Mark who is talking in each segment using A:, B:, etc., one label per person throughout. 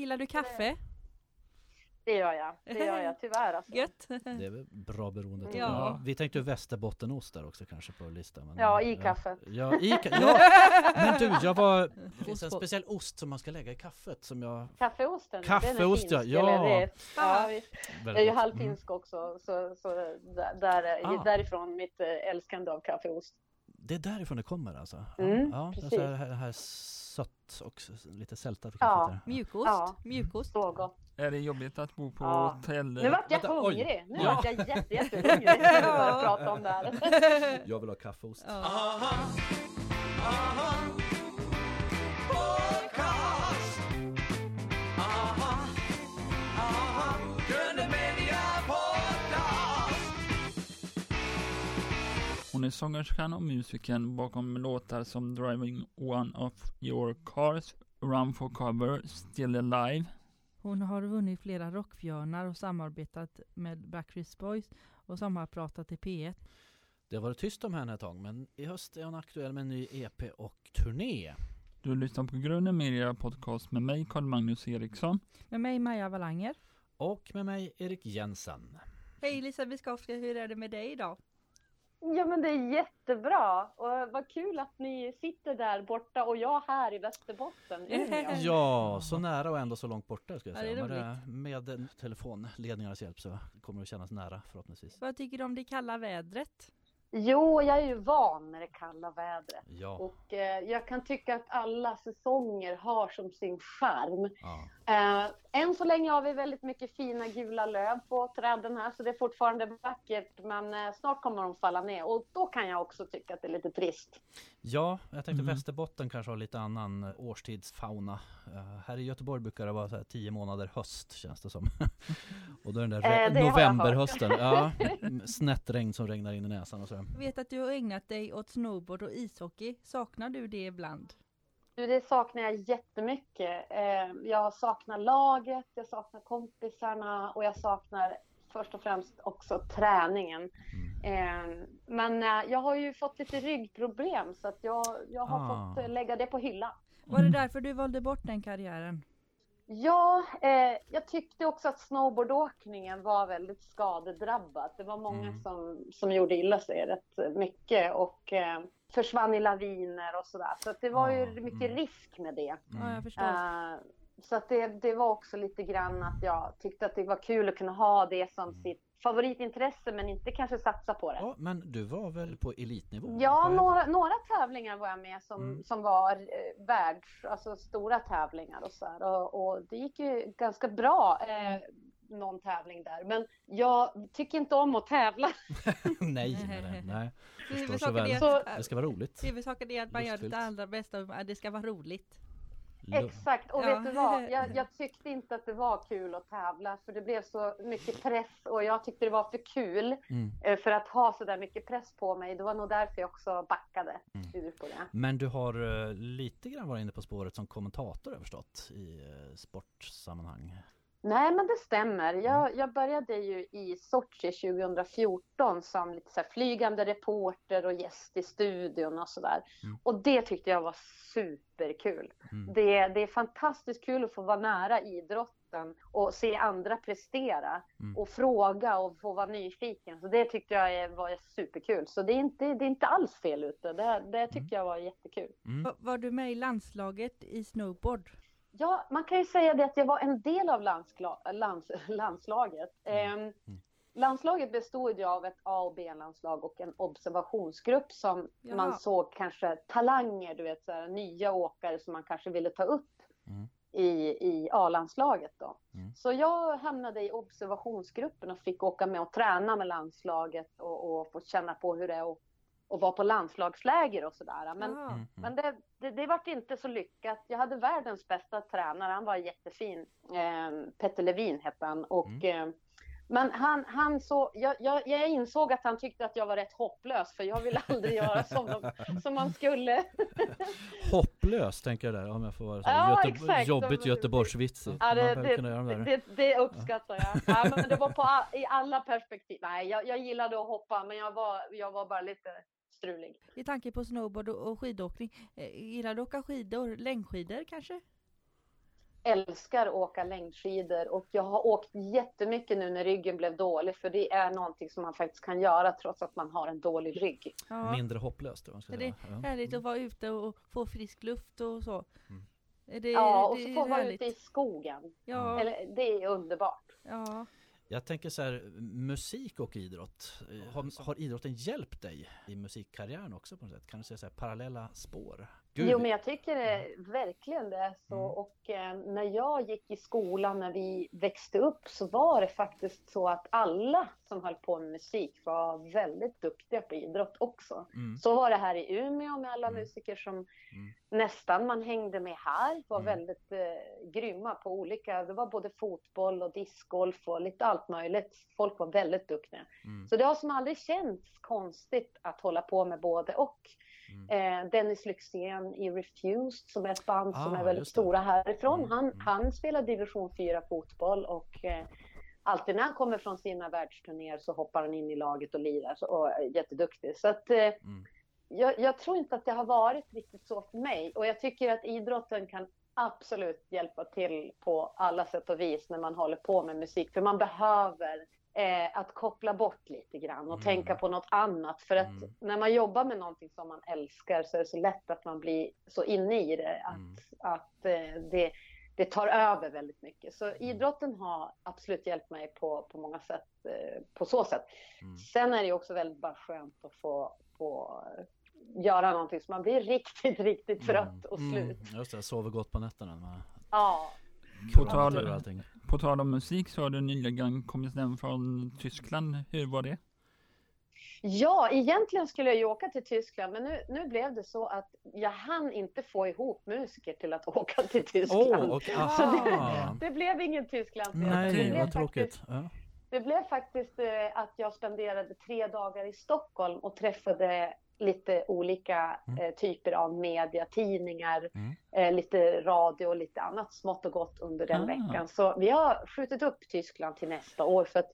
A: Gillar du kaffe?
B: Det gör jag. Det gör jag tyvärr alltså.
A: Gött!
C: Det är väl bra beroende.
A: Ja.
C: jag. Vi tänkte västerbottenost där också kanske på listan. Men,
B: Ja, i kaffet.
C: Ja, i ka- ja. Men du, jag var... Det finns en speciell ost som man ska lägga i kaffet som jag...
B: Kaffeosten,
C: Kaffeost,
B: den är
C: ja.
B: finsk,
C: Ja.
B: eller det- ja visst. Jag är ju
C: gott. Mm.
B: halvfinsk också, så, så där, där,
C: Ah.
B: därifrån mitt eh, älskande av kaffeost.
C: Det är därifrån det kommer alltså? Ja,
B: Mm,
C: ja,
B: precis.
C: alltså, här, här sött och lite sältat i
B: Ja.
A: Mjukost,
B: Ja.
A: mjukost.
B: Så gott.
D: Är det jobbigt att bo på
B: Ja.
D: hotell?
B: Nu vart jag
C: Vänta,
B: hungrig. Nu
C: Ja.
B: vart jag jätte, jättehungrig när vi började prata om det här.
C: Jag vill ha kaffeost.
A: Ja.
D: Hon är sångerskan och musikern bakom låtar som Driving One of Your Cars, Run for Cover, Still Alive.
A: Hon har vunnit flera rockbjörnar och samarbetat med Backstreet Boys och sommarpratat i P1.
C: Det har varit tyst om henne ett tag men i höst är hon aktuell med en ny EP och turné.
D: Du lyssnar på Grunden Media Podcast med mig, Carl Magnus Eriksson.
A: Med mig Maja Walanger.
C: Och med mig Erik Jensen.
A: Hej Lisa Biskowska, hur är det med dig idag?
B: Ja men det är jättebra och vad kul att ni sitter där borta och jag här i Västerbotten, Umeå.
C: Ja, så nära och ändå så långt borta ska jag
A: Ja,
C: säga. Men det, med telefonledningarnas hjälp så kommer det kännas nära förhoppningsvis.
A: Vad tycker du om det kalla vädret?
B: Jo, jag är ju van med det kalla vädret.
C: Ja,
B: Och eh, jag kan tycka att alla säsonger har som sin charm.
C: ja.
B: Eh, än så länge har vi väldigt mycket fina gula löv på träden här, så det är fortfarande vackert. Men eh, snart kommer de falla ner och då kan jag också tycka att det är lite trist.
C: ja jag tänkte
D: Mm.
C: Västerbotten kanske har lite annan eh, årstidsfauna. Eh, här i Göteborg brukar det vara så här tio månader höst känns det som. och då är den där
B: Eh,
C: novemberhösten. Ja, snett regn som regnar in i näsan och så.
A: Jag vet att du har ägnat dig åt snowboard och ishockey. Saknar du det ibland?
B: Det saknar jag jättemycket. Eh, jag saknar laget, jag saknar kompisarna och jag saknar först och främst också träningen.
C: Mm.
B: Eh, men eh, jag har ju fått lite ryggproblem så att jag, jag har
C: Ah.
B: fått lägga det på hyllan.
A: Var det därför du valde bort den karriären?
B: Ja, eh, jag tyckte också att snowboardåkningen var väldigt skadedrabbat. Det var många
C: Mm.
B: som, som gjorde illa sig rätt mycket och eh, försvann i laviner och sådär. Så att det var ju
C: Ah,
B: mycket
C: mm.
B: risk med det.
A: Ja, jag förstår.
B: Eh, så att det, det var också lite grann att jag tyckte att det var kul att kunna ha det som
C: Mm.
B: sitt favoritintresse men inte kanske satsa på det.
C: Ja, men du var väl på elitnivå?
B: Ja, några, några tävlingar var jag med som,
C: Mm.
B: som var eh, världs, alltså stora tävlingar och så här. Och, och det gick ju ganska bra eh, någon tävling där. Men jag tycker inte om att tävla.
C: nej, nej, nej. Förstår så väl.
B: Så-
A: att,
C: Det ska vara roligt.
A: huvudsaken är att man gör det allra bästa, det ska vara roligt.
B: Exakt, och
A: Ja.
B: vet du vad? Jag, jag tyckte inte att det var kul att tävla för det blev så mycket press och jag tyckte det var för kul
C: Mm.
B: eh, för att ha så där mycket press på mig. Det var nog därför jag också backade
C: Mm.
B: ur på det.
C: Men du har eh, lite grann varit inne på spåret som kommentator har förstått i eh, sportsammanhang.
B: Nej, men det stämmer. Jag, jag började ju i Sochi 2014 som lite så här flygande reporter och gäst i studion och sådär.
C: Mm.
B: Och det tyckte jag var superkul.
C: Mm.
B: Det, det är fantastiskt kul att få vara nära idrotten och se andra prestera
C: Mm.
B: och fråga och få vara nyfiken. Så det tyckte jag var superkul. Så det är inte, det är inte alls fel ute. Det, det tyckte jag var jättekul.
C: Mm.
A: Va- Var du med i landslaget i snowboard?
B: Ja, man kan ju säga det att jag var en del av landskla- lands, landslaget. Eh, landslaget bestod ju av ett A och B-landslag och en observationsgrupp som
A: Ja.
B: man såg kanske talanger, du vet så här, nya åkare som man kanske ville ta upp
C: Mm.
B: i, i A-landslaget då.
C: Mm.
B: Så jag hamnade i observationsgruppen och fick åka med och träna med landslaget och, och få känna på hur det är att, att vara på landslagsläger och sådär. Men.
C: Mm.
B: men det, det, det vart inte så lyckat. Jag hade världens bästa tränare. Han var jättefin. Eh, Petter Levin hette han. Och,
C: Mm.
B: eh, men han, han så, jag, jag, jag insåg att han tyckte att jag var rätt hopplös för jag ville aldrig göra som, de, som man skulle.
C: Hopplös tänker jag där om jag får vara så
B: Ja,
C: Göte-
B: exakt.
C: jobbigt Göteborgsvitsigt.
B: Ja, det, det,
C: kunna göra de där.
B: det, det uppskattar jag. Ja, men det var på, all- i alla perspektiv. Nej, jag, jag gillade att hoppa men jag var, jag var bara lite strulig.
A: I tanke på snowboard och skidåkning, eh, gillar du att åka skidor? Längdskidor kanske?
B: älskar att åka längdskidor och jag har åkt jättemycket nu när ryggen blev dålig för det är någonting som man faktiskt kan göra trots att man har en dålig rygg.
A: Ja.
C: Mindre hopplöst. Man ska
A: Är det
C: Ja.
A: härligt att vara ute och få frisk luft och så.
C: Mm.
A: Är det,
B: Ja, och så
A: är
B: få vara
A: härligt.
B: ute i skogen.
A: Ja,
B: Eller, det är underbart.
A: ja.
C: Jag tänker så här, musik och idrott. Har, har idrotten hjälpt dig i musikkarriären också på något sätt? Kan du säga så här, parallella spår? Gud,
B: Jo, men jag tycker det, verkligen det är så.
C: Mm.
B: Och eh, när jag gick i skolan, när vi växte upp, så var det faktiskt så att alla som höll på med musik var väldigt duktiga på idrott också.
C: Mm.
B: Så var det här i Umeå med alla
C: Mm.
B: musiker som
C: Mm.
B: nästan man hängde med här, var
C: Mm.
B: väldigt eh, grymma på olika, det var både fotboll och discgolf och lite allt möjligt. Folk var väldigt duktiga.
C: Mm.
B: Så det har som aldrig känts konstigt att hålla på med både och.
C: Mm.
B: Eh, Dennis Lyxzén i Refused som är ett band som
C: Ah,
B: är väldigt
C: just det.
B: stora härifrån.
C: Mm,
B: Han,
C: mm.
B: han spelar division 4 fotboll och eh, alltid när han kommer från sina världsturnéer så hoppar han in i laget och lirar så, och är jätteduktig. Så att, eh,
C: Mm.
B: jag, jag tror inte att det har varit riktigt så för mig och jag tycker att idrotten kan absolut hjälpa till på alla sätt och vis när man håller på med musik. För man behöver eh, att koppla bort lite grann och
C: Mm.
B: tänka på något annat. För att
C: Mm.
B: när man jobbar med någonting som man älskar så är det så lätt att man blir så inne i det att,
C: Mm.
B: att eh, det, det tar över väldigt mycket. Så idrotten har absolut hjälpt mig på, på många sätt, eh, på så sätt.
C: Mm.
B: Sen är det också väldigt bara skönt att få, få göra någonting så man blir riktigt, riktigt trött och slut.
C: Mm. Just det, sover gott på nätterna. Med
B: Ja,
D: På tal-
C: och allting.
D: På tal om musik så har du nyligen kommit hem från Tyskland. Hur var det?
B: Ja, egentligen skulle jag ju åka till Tyskland, men nu, nu blev det så att jag hann inte få ihop musiker till att åka till Tyskland.
C: Åh, och,
B: Så det, det blev ingen Tyskland. det
C: Nej,
B: blev
C: vad
B: faktiskt-
C: tråkigt. Ja.
B: Det blev faktiskt eh, att jag spenderade tre dagar i Stockholm och träffade lite olika
C: Mm.
B: eh, typer av media, tidningar,
C: Mm.
B: eh, lite radio och lite annat smått och gott under den
D: Ah.
B: veckan. Så vi har skjutit upp Tyskland till nästa år för att,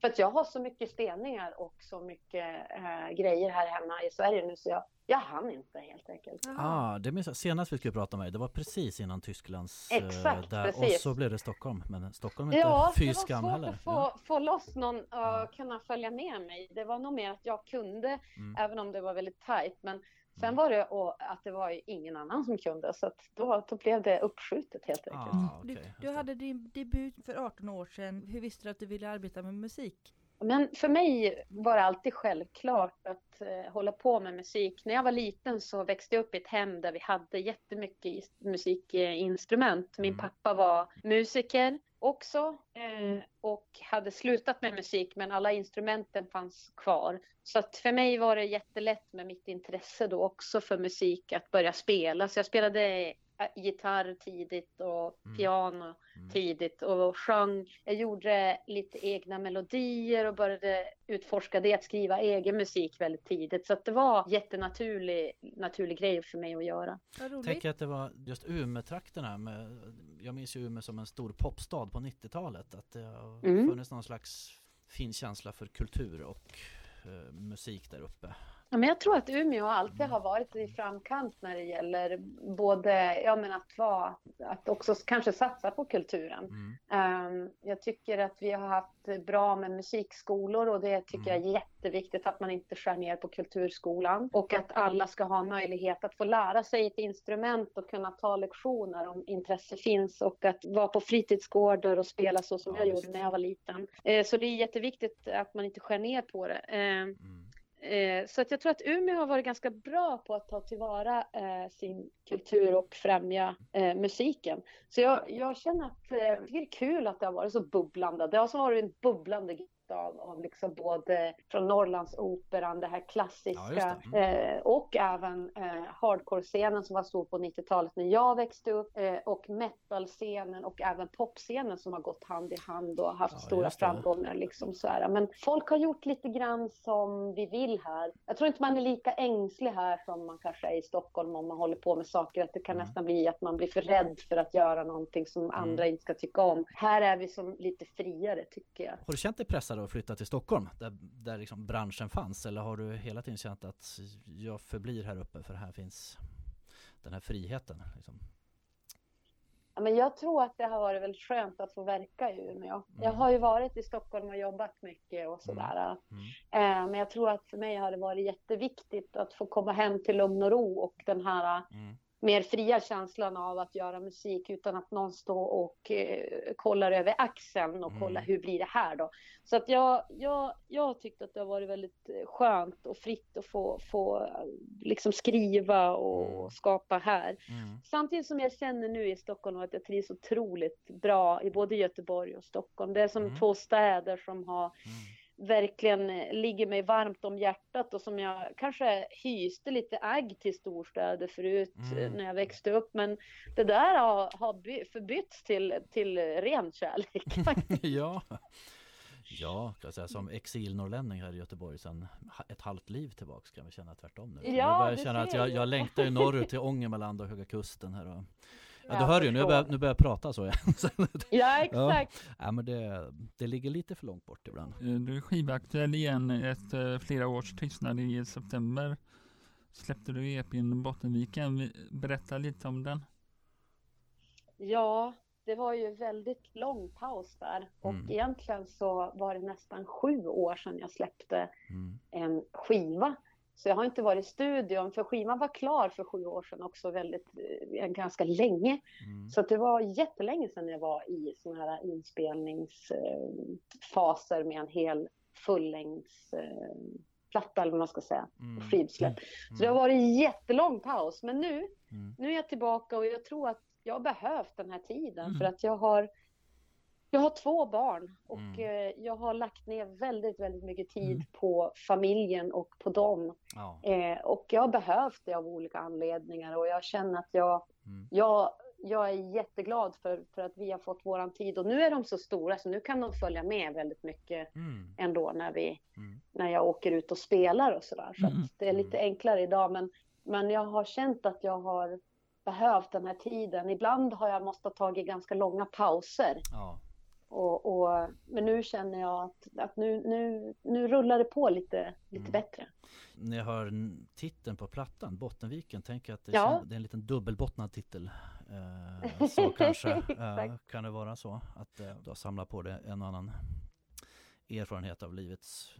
B: för att jag har så mycket spelningar och så mycket eh, grejer här hemma i Sverige nu så jag, jag hann inte helt enkelt.
C: Ah, det minns jag. Senast vi skulle prata med dig, det var precis innan Tysklands... eh,
B: Exakt,
C: där, Och
B: precis.
C: så blev det Stockholm. Men Stockholm är inte
B: Ja, det
C: fy
B: var
C: skam
B: svårt
C: heller.
B: att få,
C: Ja.
B: få loss någon och
C: Ja.
B: kunna följa med mig. Det var nog mer att jag kunde,
C: Mm.
B: även om det var väldigt tajt. Men sen
C: Mm.
B: var det och att det var ju ingen annan som kunde, så att då, då blev det uppskjutet helt enkelt.
C: Ah,
A: Du,
C: okej,
A: du
C: det.
A: hade din debut för 18 år sedan. Hur visste du att du ville arbeta med musik?
B: Men för mig var det alltid självklart att eh, hålla på med musik. När jag var liten så växte jag upp i ett hem där vi hade jättemycket musikinstrument. Min
C: Mm.
B: pappa var musiker också eh, och hade slutat med musik men alla instrumenten fanns kvar. Så att för mig var det jättelätt med mitt intresse då också för musik att börja spela. Så jag spelade gitarr tidigt och
C: Mm.
B: piano
C: Mm.
B: tidigt och sjöng. Jag gjorde lite egna melodier och började utforska det, att skriva egen musik väldigt tidigt. Så att det var jättenaturlig naturlig grej för mig att göra.
C: Tänker att det var just Umeå-trakterna med, Jag minns ju Umeå som en stor popstad på 90-talet Att det har
B: Mm.
C: funnits någon slags fin känsla för kultur och eh, musik där uppe
B: Ja, men jag tror att Umeå alltid har varit i framkant när det gäller både ja, men att, vara, att också kanske satsa på kulturen.
C: mm.
B: Ehm, jag tycker att vi har haft bra med musikskolor och det tycker jag är jätteviktigt att man inte skär ner på kulturskolan och att alla ska ha möjlighet att få lära sig ett instrument och kunna ta lektioner om intresse finns och att vara på fritidsgårdar och spela så som
C: Ja,
B: jag gjorde när jag var liten. Eh, så det är jätteviktigt att man inte skär ner på det. Ehm,
C: Mm.
B: Eh, så att jag tror att Umeå har varit ganska bra på att ta tillvara eh, sin kultur och främja eh, musiken. Så jag, jag känner att det är kul att det har varit så bubblande. Det har varit en bubblande grej av, av liksom både från Norrlandsoperan, det här
C: Ja,
B: klassiska
C: just det. Mm.
B: eh, och även eh, hardcore-scenen som var stor på 90-talet när jag växte upp eh, och metal-scenen och även popscenen som har gått hand i hand och haft
C: Ja,
B: stora framgångar. Liksom så här. Men folk har gjort lite grann som vi vill här. Jag tror inte man är lika ängslig här som man kanske är i Stockholm om man håller på med saker. Att det kan
C: Mm.
B: nästan bli att man blir för rädd för att göra någonting som andra inte ska tycka om. Här är vi som lite friare tycker jag.
C: Har du känt dig pressad att flytta till Stockholm? Där, där liksom branschen fanns? Eller har du hela tiden känt att jag förblir här uppe för här finns den här friheten? Liksom?
B: Ja, men jag tror att det har varit väldigt skönt att få verka i Umeå.
C: Mm.
B: Jag har ju varit i Stockholm och jobbat mycket och sådär.
C: Mm.
B: Eh, Men jag tror att för mig har det varit jätteviktigt att få komma hem till lugn och ro och den här
C: Mm.
B: Mer fria känslan av att göra musik utan att någon står och eh, kollar över axeln och
C: Mm.
B: kollar hur blir det här då. Så att jag, jag, jag tyckte att det har varit väldigt eh, skönt och fritt att få, få liksom skriva och
C: Mm.
B: skapa här.
C: Mm.
B: Samtidigt som jag känner nu i Stockholm att jag trivs otroligt bra i både Göteborg och Stockholm. Det är som
C: Mm.
B: två städer som har
C: Mm.
B: Verkligen eh, ligger mig varmt om hjärtat och som jag kanske hyste lite agg till storstäder förut eh,
C: Mm.
B: när jag växte upp. Men det där har, har by- förbytts till, till ren kärlek.
C: ja. Ja, kan jag säga, som exilnorrlänning här i Göteborg sedan ett halvt liv tillbaks kan vi känna tvärtom nu.
B: Ja,
C: jag börjar känna att jag,
B: jag.
C: längtar norrut till Ångermanland och Höga Kusten här och Ja, du hör ju, nu börjar, nu börjar jag prata så igen.
B: Ja, exakt.
C: ja, men det, det ligger lite för långt bort ibland.
D: Eh, Du är skivaktuell igen efter flera års tystnad i september. Släppte du EPn Bottenviken. Vi- Berätta lite om den.
B: Ja, det var ju väldigt lång paus där och
C: Mm.
B: egentligen så var det nästan sju år sedan jag släppte
C: Mm.
B: en skiva. Så jag har inte varit i studion, för skivan var klar för sju år sedan också väldigt, eh, ganska länge.
C: Mm.
B: Så det var jättelänge sedan jag var i såna här inspelningsfaser med en hel fullängdsplatta eller vad man ska säga,
C: Mm.
B: skivsläpp. Så det har varit jättelång paus. Men nu,
C: Mm.
B: nu är jag tillbaka och jag tror att jag har behövt den här tiden
D: Mm.
B: för att jag har jag har två barn och
C: Mm.
B: eh, jag har lagt ner väldigt, väldigt mycket tid
D: Mm.
B: på familjen och på dem.
C: Ja.
B: Eh, och jag har behövt det av olika anledningar och jag känner att jag,
C: Mm.
B: jag, jag är jätteglad för, för att vi har fått våran tid. Och nu är de så stora så nu kan de följa med väldigt mycket
C: Mm.
B: ändå när, vi,
C: Mm.
B: när jag åker ut och spelar och sådär. Så
D: Mm.
B: att det är lite enklare idag. Men, men jag har känt att jag har behövt den här tiden. Ibland har jag måste ha tagit ganska långa pauser.
C: Ja.
B: Och, och, men nu känner jag att, att nu, nu, nu rullar det på lite, lite
C: Mm.
B: bättre.
C: När jag hör titeln på plattan, Bottenviken, tänker jag att det,
B: Ja.
C: känns, det är en liten dubbelbottnad titel. Eh, så kanske eh, kan det vara så att eh, du har samlat på dig en och annan erfarenhet av livets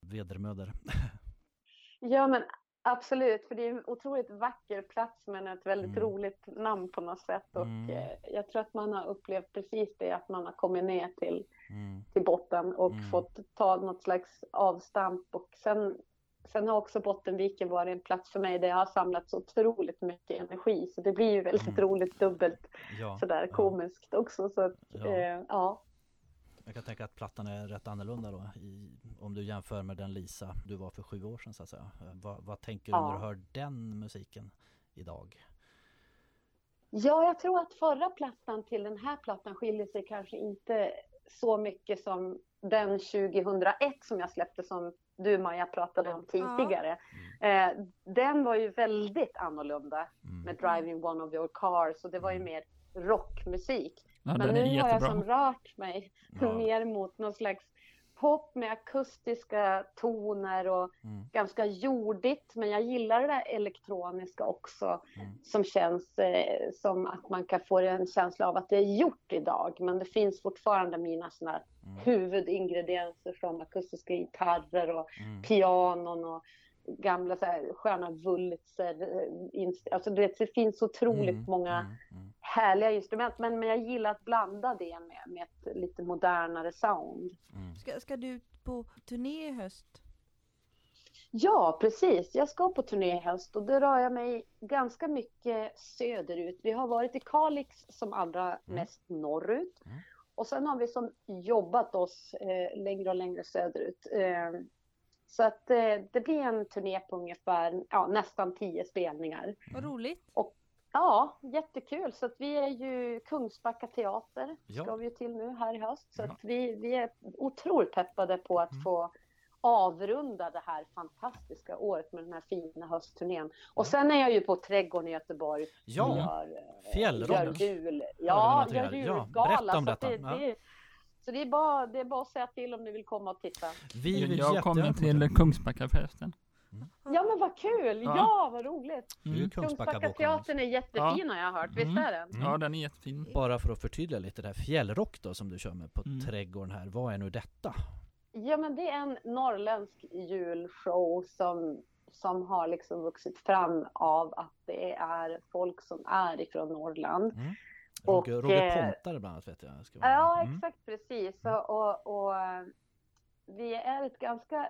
C: vedermödor.
B: Ja, men absolut, för det är en otroligt vacker plats men ett väldigt
C: Mm.
B: roligt namn på något sätt. Och
C: Mm.
B: eh, jag tror att man har upplevt precis det, att man har kommit ner till,
C: Mm.
B: till botten och
C: Mm.
B: fått ta något slags avstamp. Och sen, sen har också Bottenviken varit en plats för mig där jag har samlat så otroligt mycket energi. Så det blir ju väldigt
C: Mm.
B: roligt dubbelt
C: Ja,
B: sådär
C: ja.
B: komiskt också. Så att,
C: Ja.
B: eh, ja.
C: Jag kan tänka att plattan är rätt annorlunda då i, om du jämför med den Lisa du var för sju år sedan så att säga. Eh, Vad, tänker du
B: Ja.
C: när du hör den musiken idag?
B: Ja, jag tror att förra plattan till den här plattan skiljer sig kanske inte så mycket som den 2001 som jag släppte som du Maja pratade om tidigare. Eh, den var ju väldigt annorlunda
C: Mm.
B: med Driving One of Your Cars och det var ju mer rockmusik.
D: Ja,
B: Men nu har jag som rört mig
C: Ja.
B: mer mot någon slags pop med akustiska toner och
C: Mm.
B: ganska jordigt. Men jag gillar det där elektroniska också
C: Mm.
B: som känns eh, som att man kan få en känsla av att det är gjort idag. Men det finns fortfarande mina såna
C: Mm.
B: huvudingredienser från akustiska gitarrer och
C: Mm.
B: pianon och gamla så här, sköna Wurlitzer. eh, inst- Alltså du vet, det finns otroligt
C: Mm.
B: många
C: Mm. Mm.
B: härliga instrument. Men, men jag gillar att blanda det med, med ett lite modernare sound.
C: Mm.
A: Ska, ska du ut på turné i höst?
B: Ja, precis. Jag ska på turné i höst och då rör jag mig ganska mycket söderut. Vi har varit i Kalix som allra mest norrut.
C: Mm.
B: Och sen har vi som jobbat oss eh, längre och längre söderut. Eh, så att eh, det blir en turné på ungefär ja, nästan tio spelningar.
A: Vad roligt.
B: Ja, jättekul. Så att vi är ju Kungsbacka teater
C: Ja.
B: ska vi ju till nu här i höst. Så
C: Ja.
B: att vi, vi är otroligt peppade på att
C: Mm.
B: få avrunda det här fantastiska året med den här fina höstturnén. Och sen är jag ju på Trädgården i Göteborg och
C: Ja,
B: gör, eh,
C: Fjällrocken.
B: gör jul. Ja, gör
C: här? Ja,
B: julgala.
C: berätta om detta.
B: det,
C: Ja.
B: det, så det är, bara, det är bara att säga till om ni vill komma och titta.
C: vi vill
D: Jag kommer till Kungsbacka förresten.
B: Ja men vad kul!
D: Ja.
B: Ja, vad roligt!
D: Mm.
B: Kungsbackateatern är jättefin har jag hört, visst
D: Mm.
B: är den?
D: Ja, den är jättefin.
C: Bara för att förtydliga lite, det här fjällrock då som du kör med på
D: Mm.
C: trädgården här, vad är nu detta?
B: Ja men det är en norrländsk julshow som, som har liksom vuxit fram av att det är folk som är ifrån Norrland. Och,
C: Roger, Roger
B: eh,
C: Pontare bland annat vet jag. Ska vara
B: Ja.
C: Mm.
B: exakt precis. Och, och, och vi är ett ganska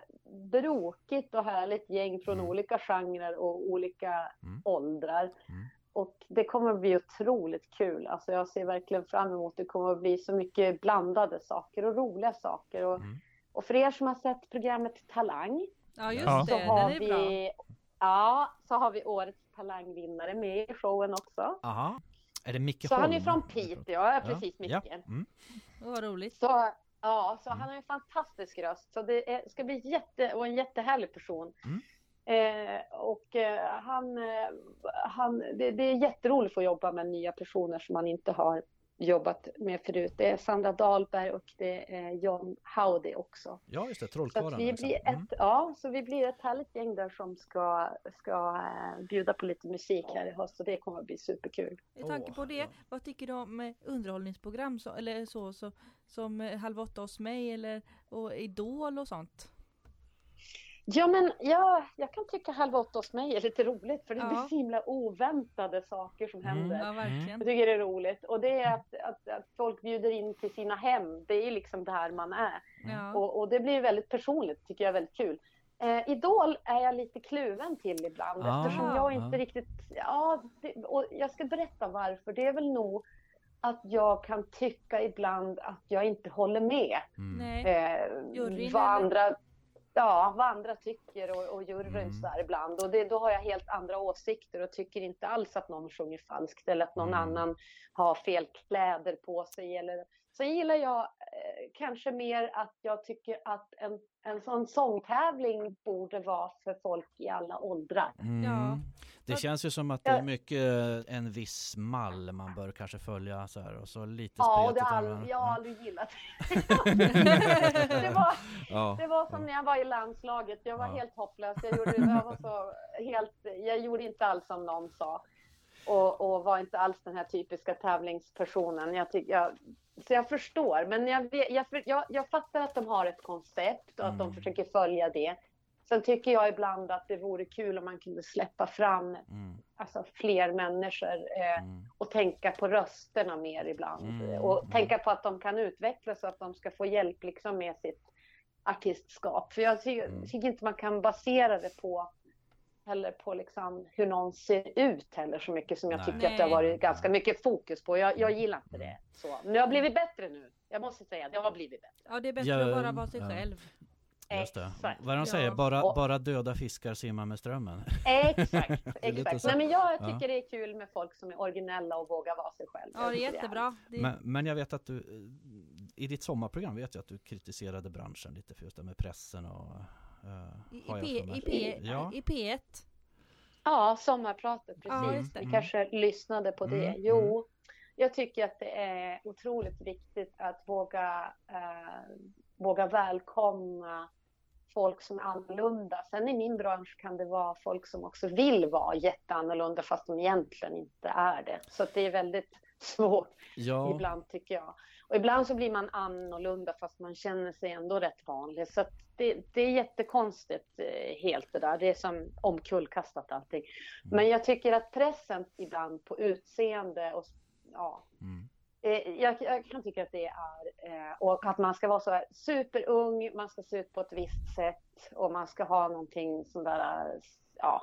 B: brokigt och härligt gäng från
C: Mm.
B: olika genrer och olika
C: Mm.
B: åldrar.
C: Mm.
B: Och det kommer att bli otroligt kul. Alltså jag ser verkligen fram emot det kommer att bli så mycket blandade saker och roliga saker. Och,
C: Mm.
B: och för er som har sett programmet Talang
A: Ja just
D: Ja.
B: så
A: det,
B: har
A: den är bra.
B: vi Ja, så har vi årets talangvinnare med i showen också.
C: Aha. Är det Micke
B: Så han är
C: Holm?
B: från Piteå, ja precis
C: Ja.
B: Micke.
C: Mm.
A: Det var roligt.
B: Så, ja, så han har en fantastisk röst. Så det är, ska bli jätte, och en jättehärlig person.
C: Mm.
B: Eh, och eh, han, eh, han, det, det är jätteroligt att få jobba med nya personer som man inte har jobbat med förut. Det är Sandra Dahlberg och det är John Howdy också.
C: Ja just det, Trollkarlarna.
B: att vi
C: liksom.
B: blir
C: Mm.
B: ett, ja, så vi blir ett härligt gäng där som ska, ska eh, bjuda på lite musik här i höst och det kommer att bli superkul.
A: Med tanke på det,
C: ja.
A: vad tycker du om eh, underhållningsprogram så, eller så, så som eh, Halv åtta hos mig eller och Idol och sånt?
B: Ja, men ja, jag kan tycka Halv åtta hos mig är lite roligt för det
A: Ja.
B: blir så himla oväntade saker som
C: Mm.
B: händer.
A: Ja verkligen.
B: Jag tycker det är roligt och det är att, att, att folk bjuder in till sina hem. Det är liksom där man är
A: Ja.
B: och, och det blir väldigt personligt, tycker jag är väldigt kul. Eh, Idol är jag lite kluven till ibland
C: Ah,
B: eftersom jag inte riktigt, ja, det, och jag ska berätta varför. Det är väl nog att jag kan tycka ibland att jag inte håller med
C: Mm.
B: eh, vad andra Ja, vad andra tycker och, och juryn
C: Mm.
B: så ibland. Och det, då har jag helt andra åsikter och tycker inte alls att någon sjunger falskt eller att någon
C: Mm.
B: annan har fel kläder på sig. Eller... Så gillar jag eh, kanske mer att jag tycker att en, en sån sångtävling borde vara för folk i alla åldrar.
C: Mm.
A: Ja.
C: Det känns ju som att det är mycket en viss mall man bör kanske följa så här och så lite
B: Ja, det all, jag har aldrig gillat det. var,
C: Ja.
B: Det var som när jag var i landslaget. Jag var
C: Ja.
B: helt hopplös. Jag gjorde, jag var så helt, jag gjorde inte alls som någon sa. Och, och var inte alls den här typiska tävlingspersonen. Jag tycker, jag, så jag förstår. Men jag, jag, jag, jag fattar att de har ett koncept och att de
C: Mm.
B: försöker följa det. Sen tycker jag ibland att det vore kul om man kunde släppa fram
C: Mm.
B: alltså, fler människor eh,
C: Mm.
B: och tänka på rösterna mer ibland.
C: Mm,
B: Och
C: mm.
B: tänka på att de kan utvecklas så att de ska få hjälp liksom med sitt artistskap. För jag tycker,
C: Mm.
B: tycker inte man kan basera det på heller på liksom hur någon ser ut heller så mycket som jag
C: Nej.
B: tycker att det har varit ganska mycket fokus på. Jag, jag gillar inte
C: Mm.
B: det. Så. Men det har blivit bättre nu. Jag måste säga, det har blivit bättre.
A: Ja det är bättre
C: Ja,
A: att bara vara sig
C: ja.
A: själv.
C: Just det.
B: Exakt.
C: Vad de
A: Ja.
C: säger? Bara,
B: Och-
C: bara döda fiskar simmar med strömmen.
B: Exakt, exakt. Nej, men jag
C: Ja.
B: tycker det är kul med folk som är originella och vågar vara sig själv.
A: Ja det är jättebra. Det,
C: Men, men jag vet att du i ditt sommarprogram vet jag att du kritiserade branschen lite för just det med pressen och eh,
A: I, i, P,
C: Ja.
A: I P1.
B: Ja, sommarpratet,
A: Ja,
B: precis. Vi
C: Mm.
B: kanske lyssnade på det.
C: Mm,
B: Jo, jag tycker att det är otroligt viktigt att våga, eh, våga välkomna folk som är annorlunda. Sen i min bransch kan det vara folk som också vill vara jätteannorlunda fast de egentligen inte är det. Så att det är väldigt svårt
C: Ja,
B: ibland tycker jag. Och ibland så blir man annorlunda fast man känner sig ändå rätt vanlig. Så det, det är jättekonstigt eh, helt det där. Det är som omkullkastat allting. Men jag tycker att pressen ibland på utseende och ja,
C: mm.
B: Eh, jag, jag kan tycka att det är eh, och att man ska vara så här superung, man ska se ut på ett visst sätt och man ska ha någonting sån där, ja.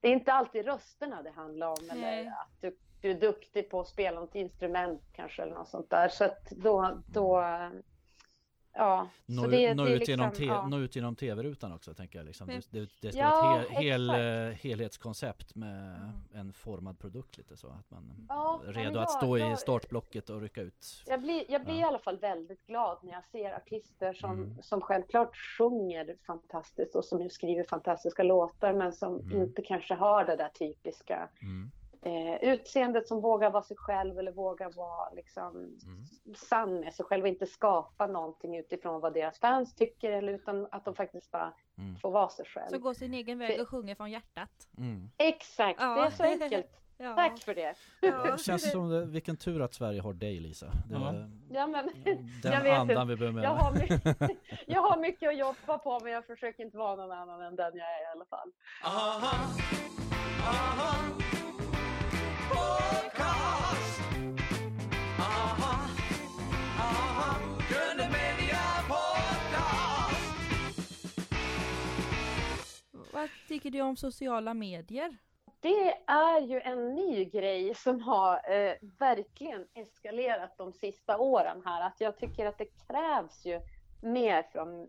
B: Det är inte alltid rösterna det handlar om eller
A: Nej.
B: att du, du är duktig på att spela något instrument kanske eller något sånt där. Så att då, då ja.
C: Nå,
B: så det,
C: nå,
B: det
C: ut genom
B: liksom,
C: te,
B: ja.
C: nå ut genom tv-rutan också tänker jag. Liksom. Det, det, det ska
B: Ja,
C: vara ett hel, hel, eh, helhetskoncept med en formad produkt lite så. Att man
B: Ja,
C: är redo
B: jag-
C: att stå i
B: jag-
C: startblocket och rycka ut.
B: Jag blir, jag blir i alla fall väldigt glad när jag ser artister som,
C: Mm.
B: som självklart sjunger fantastiskt och som skriver fantastiska låtar men som
C: Mm.
B: inte kanske har det där typiska
C: Mm.
B: Eh, utseendet som vågar vara sig själv eller vågar vara liksom
C: Mm.
B: sann med sig själv och inte skapa någonting utifrån vad deras fans tycker eller utan att de faktiskt bara
C: Mm.
B: får vara sig själv.
E: Så gå sin egen väg och sjunger från hjärtat.
C: Mm.
B: Exakt,
E: Ja.
B: det är så enkelt.
E: Ja.
B: Tack för det.
E: Ja.
C: Känns som det, vilken tur att Sverige har dig Lisa. Det,
D: Ja.
B: Ja, men,
C: Den
B: Jag vet
C: andan vi behöver
B: jag,
C: med.
B: har mycket, jag har mycket att jobba på men jag försöker inte vara någon annan än den jag är i alla fall.
E: Vad tycker du om sociala medier?
B: Det är ju en ny grej som har eh, verkligen eskalerat de sista åren här. Att jag tycker att det krävs ju mer från,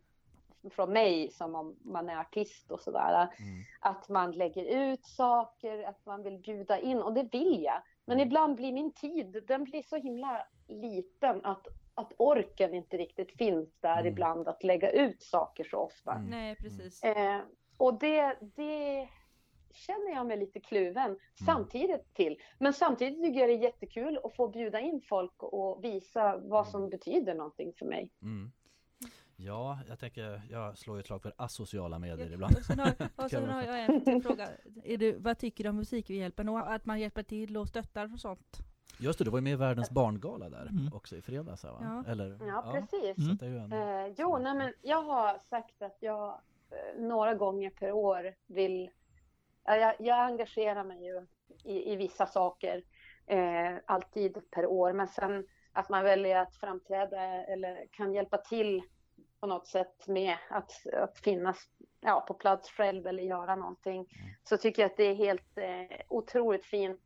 B: från mig som om man är artist och sådär.
C: Mm.
B: Att man lägger ut saker, att man vill bjuda in och det vill jag. Men ibland blir min tid, den blir så himla liten att, att orken inte riktigt finns där
C: Mm.
B: ibland att lägga ut saker så ofta.
C: Mm.
E: Nej precis.
B: Eh, och det, det känner jag mig lite kluven samtidigt till. Men samtidigt tycker jag det är jättekul att få bjuda in folk och visa vad som betyder någonting för mig.
C: Mm. Ja, jag tänker, jag slår ju ett slag för asociala medier ibland.
E: Och sen har, och sen har jag en till fråga. Är du, vad tycker du om Musikhjälpen och att man hjälper till och stöttar och sånt?
C: Just det, du var ju med i Världens barngala där
D: Mm.
C: också i fredags va?
E: Ja.
C: Eller?
B: Ja, precis.
C: Är ju en...
B: Eh, jo, nej, men jag har sagt att jag eh, några gånger per år vill... Ja, jag, jag engagerar mig ju i, i vissa saker eh, alltid per år, men sen att man väljer att framträda eller kan hjälpa till på något sätt med att, att finnas ja, på plats själv eller göra någonting så tycker jag att det är helt eh, otroligt fint.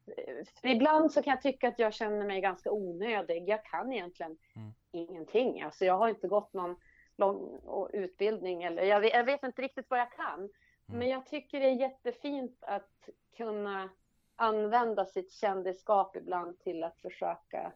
B: För ibland så kan jag tycka att jag känner mig ganska onödig. Jag kan egentligen
C: Mm.
B: ingenting. Alltså jag har inte gått någon lång utbildning eller jag vet, jag vet inte riktigt vad jag kan. Men jag tycker det är jättefint att kunna använda sitt kändisskap ibland till att försöka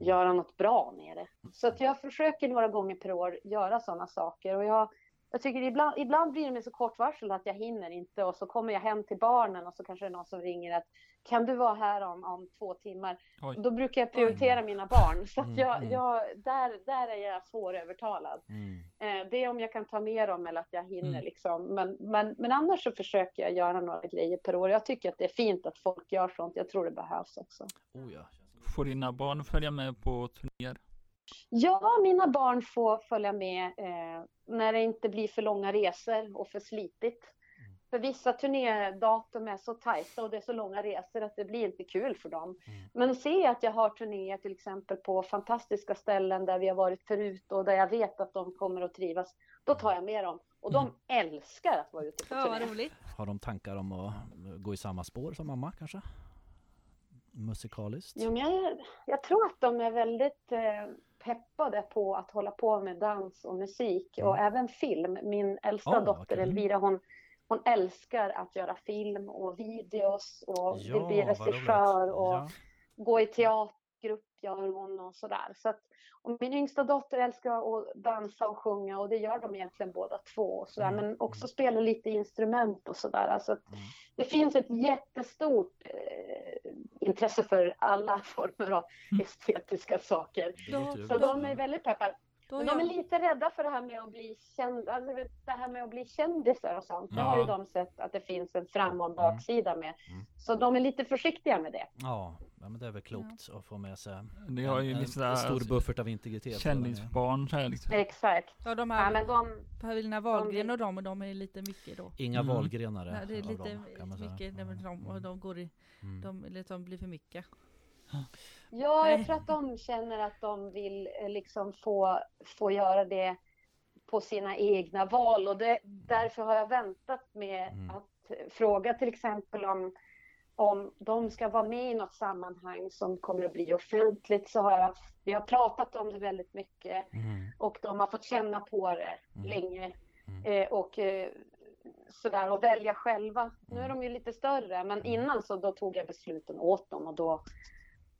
B: göra något bra med det. Så att jag försöker några gånger per år göra sådana saker och jag, jag tycker ibland, ibland blir det med så kort varsel att jag hinner inte och så kommer jag hem till barnen och så kanske det är någon som ringer att kan du vara här om, om två timmar?
D: Oj.
B: Då brukar jag prioritera mina barn så
C: Mm,
B: att jag,
C: mm.
B: jag, där, där är jag svårövertalad.
C: Mm.
B: Eh, det är om jag kan ta med dem eller att jag hinner
D: Mm.
B: liksom. Men, men, men annars så försöker jag göra några grejer per år. Jag tycker att det är fint att folk gör sånt. Jag tror det behövs också.
C: Oh, ja.
D: Får dina barn följa med på turnéer?
B: Ja, mina barn får följa med eh, när det inte blir för långa resor och för slitigt. För vissa turnédatum är så tajta och det är så långa resor att det blir inte kul för dem. Men se att jag har turnéer till exempel på fantastiska ställen där vi har varit förut och där jag vet att de kommer att trivas. Då tar jag med dem. Och de älskar att vara ute på
E: Ja, vad
B: turné.
E: roligt.
C: Har de tankar om att gå i samma spår som mamma kanske? Musikaliskt?
B: Jo, men jag, jag tror att de är väldigt eh, peppade på att hålla på med dans och musik och
C: Mm.
B: även film. Min äldsta
C: vad
B: dotter
C: kul.
B: Elvira, hon, hon älskar att göra film och videos och vill bli regissör och
C: Ja.
B: gå i teatergrupp gör hon och sådär. Så att, och min yngsta dotter älskar att dansa och sjunga och det gör de egentligen båda två. Och sådär.
C: Mm.
B: Men också spela lite instrument och sådär. Alltså att
C: Mm.
B: det finns ett jättestort eh, intresse för alla former av
D: Mm.
B: estetiska saker. Så de är väldigt peppade. Men de är lite rädda för det här med att bli känd, alltså det här med att bli kändisar och sånt. Det har ju
D: Ja.
B: de sett att det finns en fram och en baksida med.
C: Mm.
B: Så de är lite försiktiga med det.
C: Ja, ja, men det är väl klokt att få med sig
D: Det har ju
C: en, en stor buffert av integritet.
D: kändisbarn så här liksom.
B: Exakt.
A: Ja, de
B: Ja,
A: här
B: men de,
A: Paulina Wahlgren och de, och de är lite mycket då.
C: Inga
D: Mm.
C: valgrenare
A: Nej, det är lite
C: dem, kan man säga.
A: mycket, nej, men de, och de går i,
C: Mm.
A: de liksom blir för mycket.
B: ja,
A: Nej.
B: jag tror att de känner att de vill eh, liksom få, få göra det på sina egna val och det, därför har jag väntat med
C: Mm.
B: att fråga till exempel om om de ska vara med i något sammanhang som kommer att bli offentligt så har jag, vi har pratat om det väldigt mycket
C: Mm.
B: och de har fått känna på det
C: Mm.
B: länge
C: Mm.
B: eh, och eh, sådär och välja själva. Nu är
C: Mm.
B: de ju lite större men innan så då tog jag besluten åt dem och då,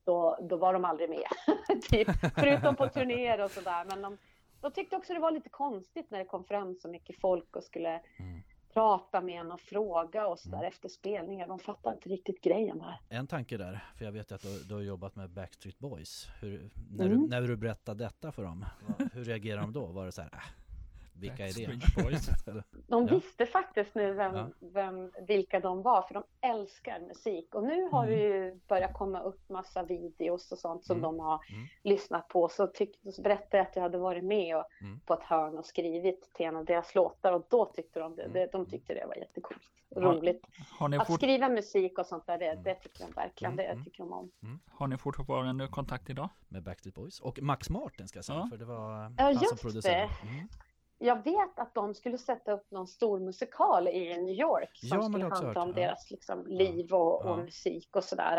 B: då, då var de aldrig med. typ, förutom på turnéer och sådär. Men de, de tyckte också det var lite konstigt när det kom fram så mycket folk och skulle
C: Mm.
B: Prata med en och fråga och sådär efter spelningar. De fattar inte riktigt grejen där.
C: En tanke där, för jag vet att du, du har jobbat med Backstreet Boys. Hur, när,
B: Mm.
C: du, när du berättade detta för dem, hur reagerade de då? Var det så här, äh, vilka är det?
D: Boys.
B: De visste faktiskt nu vem,
C: Ja.
B: vem, vilka de var, för de älskar musik. Och nu har
C: Mm.
B: det ju börjat komma upp massa videos och sånt som
C: Mm.
B: de har
C: Mm.
B: lyssnat på. Så, tyck, så berättade jag att jag hade varit med och,
C: Mm.
B: på ett hörn och skrivit till en av deras låtar och då tyckte de det.
C: Mm.
B: de tyckte det var jättecoolt och roligt.
D: Har ni,
B: Att
D: fort,
B: skriva musik och sånt där, det, det tycker de verkligen.
C: Mm,
B: Det
C: mm.
B: tycker de om.
D: har ni fortfarande kontakt idag?
C: Med Backstreet Boys och Max Martin ska jag säga,
D: Ja.
C: för det var
B: Ja,
C: han som producerade.
B: det.
C: Mm.
B: Jag vet att de skulle sätta upp någon stor musikal i New York som
C: Ja,
B: skulle handla om
C: ja.
B: deras liksom, liv och, och
C: Ja.
B: musik och sådär.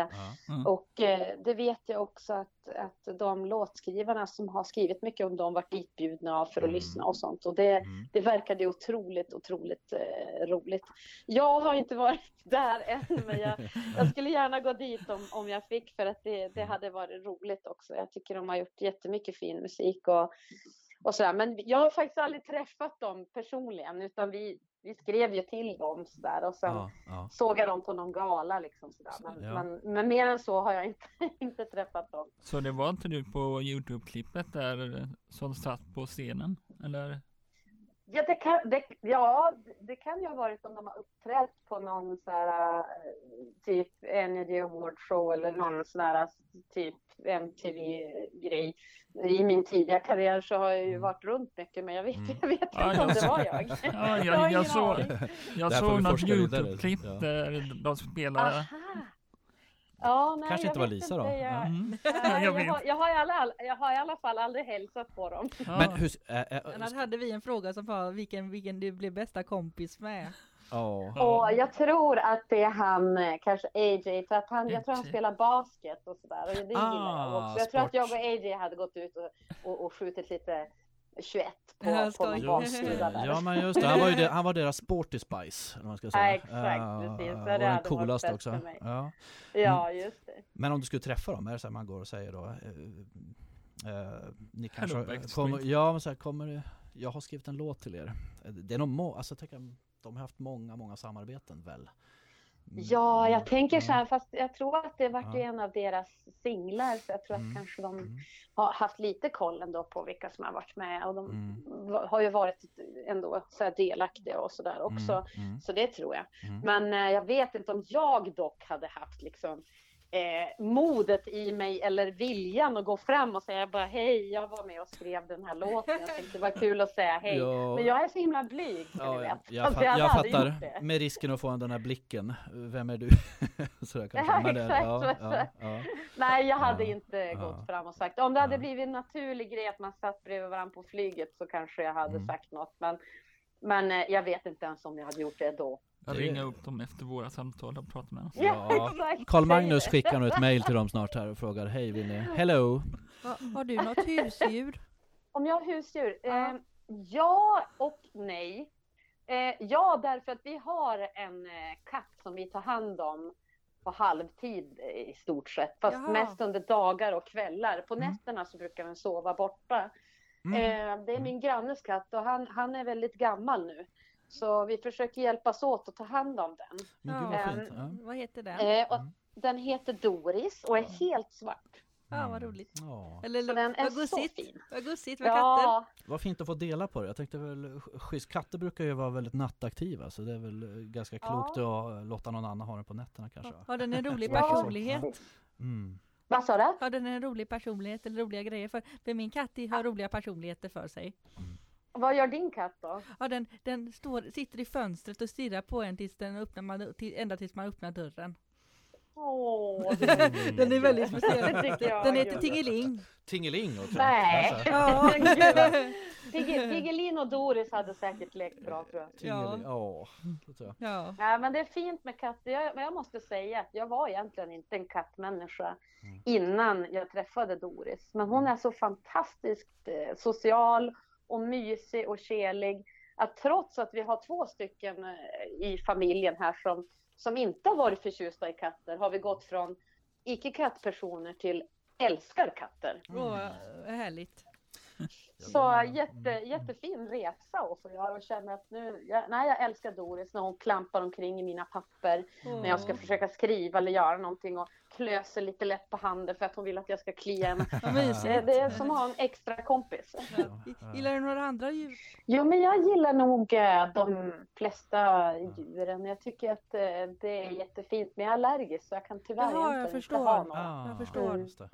D: Mm.
B: Och eh, det vet jag också att, att de låtskrivarna som har skrivit mycket om dem varit ditbjudna för att
C: Mm.
B: lyssna och sånt. Och det,
C: Mm.
B: det verkade otroligt, otroligt eh, roligt. Jag har inte varit där än, men jag, jag skulle gärna gå dit om, om jag fick för att det, det hade varit roligt också. Jag tycker de har gjort jättemycket fin musik och, och sådär. Men jag har faktiskt aldrig träffat dem personligen, utan vi, vi skrev ju till dem sådär och sen
C: Ja, ja.
B: såg jag dem på någon gala liksom sådär. Men,
C: Ja.
B: men, men mer än så har jag inte, inte träffat dem.
D: Så det var inte du på Youtube-klippet där som satt på scenen? Eller?
B: Ja, det kan, det, ja, det kan ju ha varit om de har uppträtt på någon så här, eh, typ Energy Award show eller någon sån här typ MTV-grej. I min tidiga karriär så har jag ju varit runt mycket men jag vet,
C: Mm.
B: jag vet inte
D: Ja,
B: om
D: jag-
B: det var jag.
D: Ja,
B: Jag
D: jag, jag, såg, jag såg något. Youtube-klipp
C: Ja.
D: där de spelade.
B: Aha. Ja, nej,
C: Kanske inte var Lisa
B: inte.
C: då?
B: Jag,
C: Ja.
D: Mm.
B: nej,
D: jag
B: har, jag, har i alla, jag har i alla fall aldrig hälsat på dem.
D: Ja.
C: Men hur, äh, äh,
E: Annars hade vi en fråga som var vilken, vilken du blev bästa kompis med.
C: Ja.
B: Och jag tror att det är han, eh, kanske AJ, för att han, jag tror han spelar basket och sådär. Och det gillar jag
C: Ah,
B: också. Jag tror att jag och AJ hade gått ut och, och, och skjutit lite 21 på,
E: Ja,
B: på någon
C: det.
B: där.
C: Ja men just det, han var ju det, han var deras sporty spice. Om man ska säga.
B: Ja, exakt, precis. Så
C: och
B: det
C: den
B: hade
C: coolaste också.
B: för mig.
C: Ja.
B: Ja, just det.
C: Men om du skulle träffa dem, är det så här man går och säger då? Eh, eh, ni kanske
D: Backstreet.
C: kommer, ja men så här, kommer jag har skrivit en låt till er. Det är nog må, alltså jag tänker, de har haft många, många samarbeten väl? Mm.
B: Ja, jag tänker så här, fast jag tror att det vart
C: Ja.
B: en av deras singlar, så jag tror
C: Mm.
B: att kanske de
C: Mm.
B: har haft lite koll ändå på vilka som har varit med och de
C: Mm.
B: har ju varit ändå så här delaktiga och sådär också.
C: Mm. Mm.
B: Så det tror jag.
C: Mm.
B: Men eh, jag vet inte om jag dock hade haft liksom eh, modet i mig eller viljan att gå fram och säga bara hej, jag var med och skrev den här låten. Jag tänkte det var kul att säga hej.
C: Ja.
B: Men jag är så himla blyg,
C: Ja,
B: ni
C: jag, jag,
B: Alltså,
C: jag
B: aldrig
C: fattar, med risken att få den här blicken. Vem är du? Sådär
B: Ja,
C: det-
B: exakt,
C: ja, ja,
B: exakt.
C: ja.
B: Nej, jag hade
C: Ja,
B: inte
C: ja.
B: gått fram och sagt. Om det hade
C: Ja.
B: blivit en naturlig grej att man satt bredvid varandra på flyget så kanske jag hade
C: Mm.
B: sagt något. Men, men eh, jag vet inte ens om jag hade gjort det då.
D: Jag
C: Det-
D: ringer upp dem efter våra samtal och pratar med dem.
C: Ja.
B: exakt.
C: Karl Magnus
B: Säg det.
C: skickar nu ett mail till dem snart här och frågar hej vill ni? Hello!
E: Ha, har du något husdjur?
B: Om jag har husdjur?
E: Ja.
B: Eh, ja och nej. Eh, ja, därför att vi har en eh, katt som vi tar hand om på halvtid eh, i stort sett. Fast
E: Jaha.
B: mest under dagar och kvällar. På
C: Mm.
B: nätterna så brukar den sova borta.
C: Mm.
B: Eh, det är min grannes katt och han, han är väldigt gammal nu. Så vi försöker hjälpas åt att ta hand om den.
C: Men gud
E: Ja.
C: vad fint. Ja.
E: Vad heter den?
B: Eh, och
C: Mm.
B: Den heter Doris och är helt svart.
E: Ja, vad roligt.
C: Ja.
E: Eller
B: Så den är
E: vad
B: så
E: gussigt.
B: fin.
E: Vad gussigt med katter.
B: Ja,
C: Vad fint att få dela på det. Jag tänkte väl schysst. Katter brukar ju vara väldigt nattaktiva så det är väl eh, ganska
B: Ja.
C: klokt att låta någon annan ha den på nätterna kanske.
E: Har den en rolig
B: Ja.
E: personlighet?
C: Mm.
B: vad sa du?
E: Har den en rolig personlighet eller roliga grejer för? För min katt har roliga personligheter för sig.
B: Vad gör din katt då?
E: Ja, den, den står, sitter i fönstret och stirrar på en tills den öppnar man, till, ända tills man öppnar dörren.
B: Åh,
E: Den är väldigt speciell.
B: Det tycker jag
E: Den
B: är
E: heter. Tingeling.
C: Tingeling också.
B: Nej.
C: Alltså,
B: Tiggelin och Doris hade säkert lekt bra tror jag.
C: Tingeling. Ja. det tror jag.
E: ja.
B: Ja, men det är fint med katter. Jag, men jag måste säga att jag var egentligen inte en kattmänniska
C: Mm.
B: innan jag träffade Doris. Men hon är så fantastiskt eh, social och mysig och kärlig. Att trots att vi har två stycken eh, i familjen här som, som inte har varit förtjusta i katter har vi gått från icke kattpersoner till älskar katter.
E: Åh, vad härligt.
B: Så jätte, jättefin resa att få göra och känna att nu, jag, nej jag älskar Doris när hon klampar omkring i mina papper när jag ska försöka skriva eller göra någonting och klöser lite lätt på handen för att hon vill att jag ska klia henne. Det, det är som att ha en extra kompis.
A: Ja. Gillar du några andra djur?
B: Jo, men jag gillar nog eh, de flesta djuren. Jag tycker att eh, det är jättefint, men jag är allergisk så jag kan tyvärr
A: Jaha, jag
B: egentligen
A: förstår.
B: inte ha några.
C: Ah,
A: Jag förstår.
C: just det.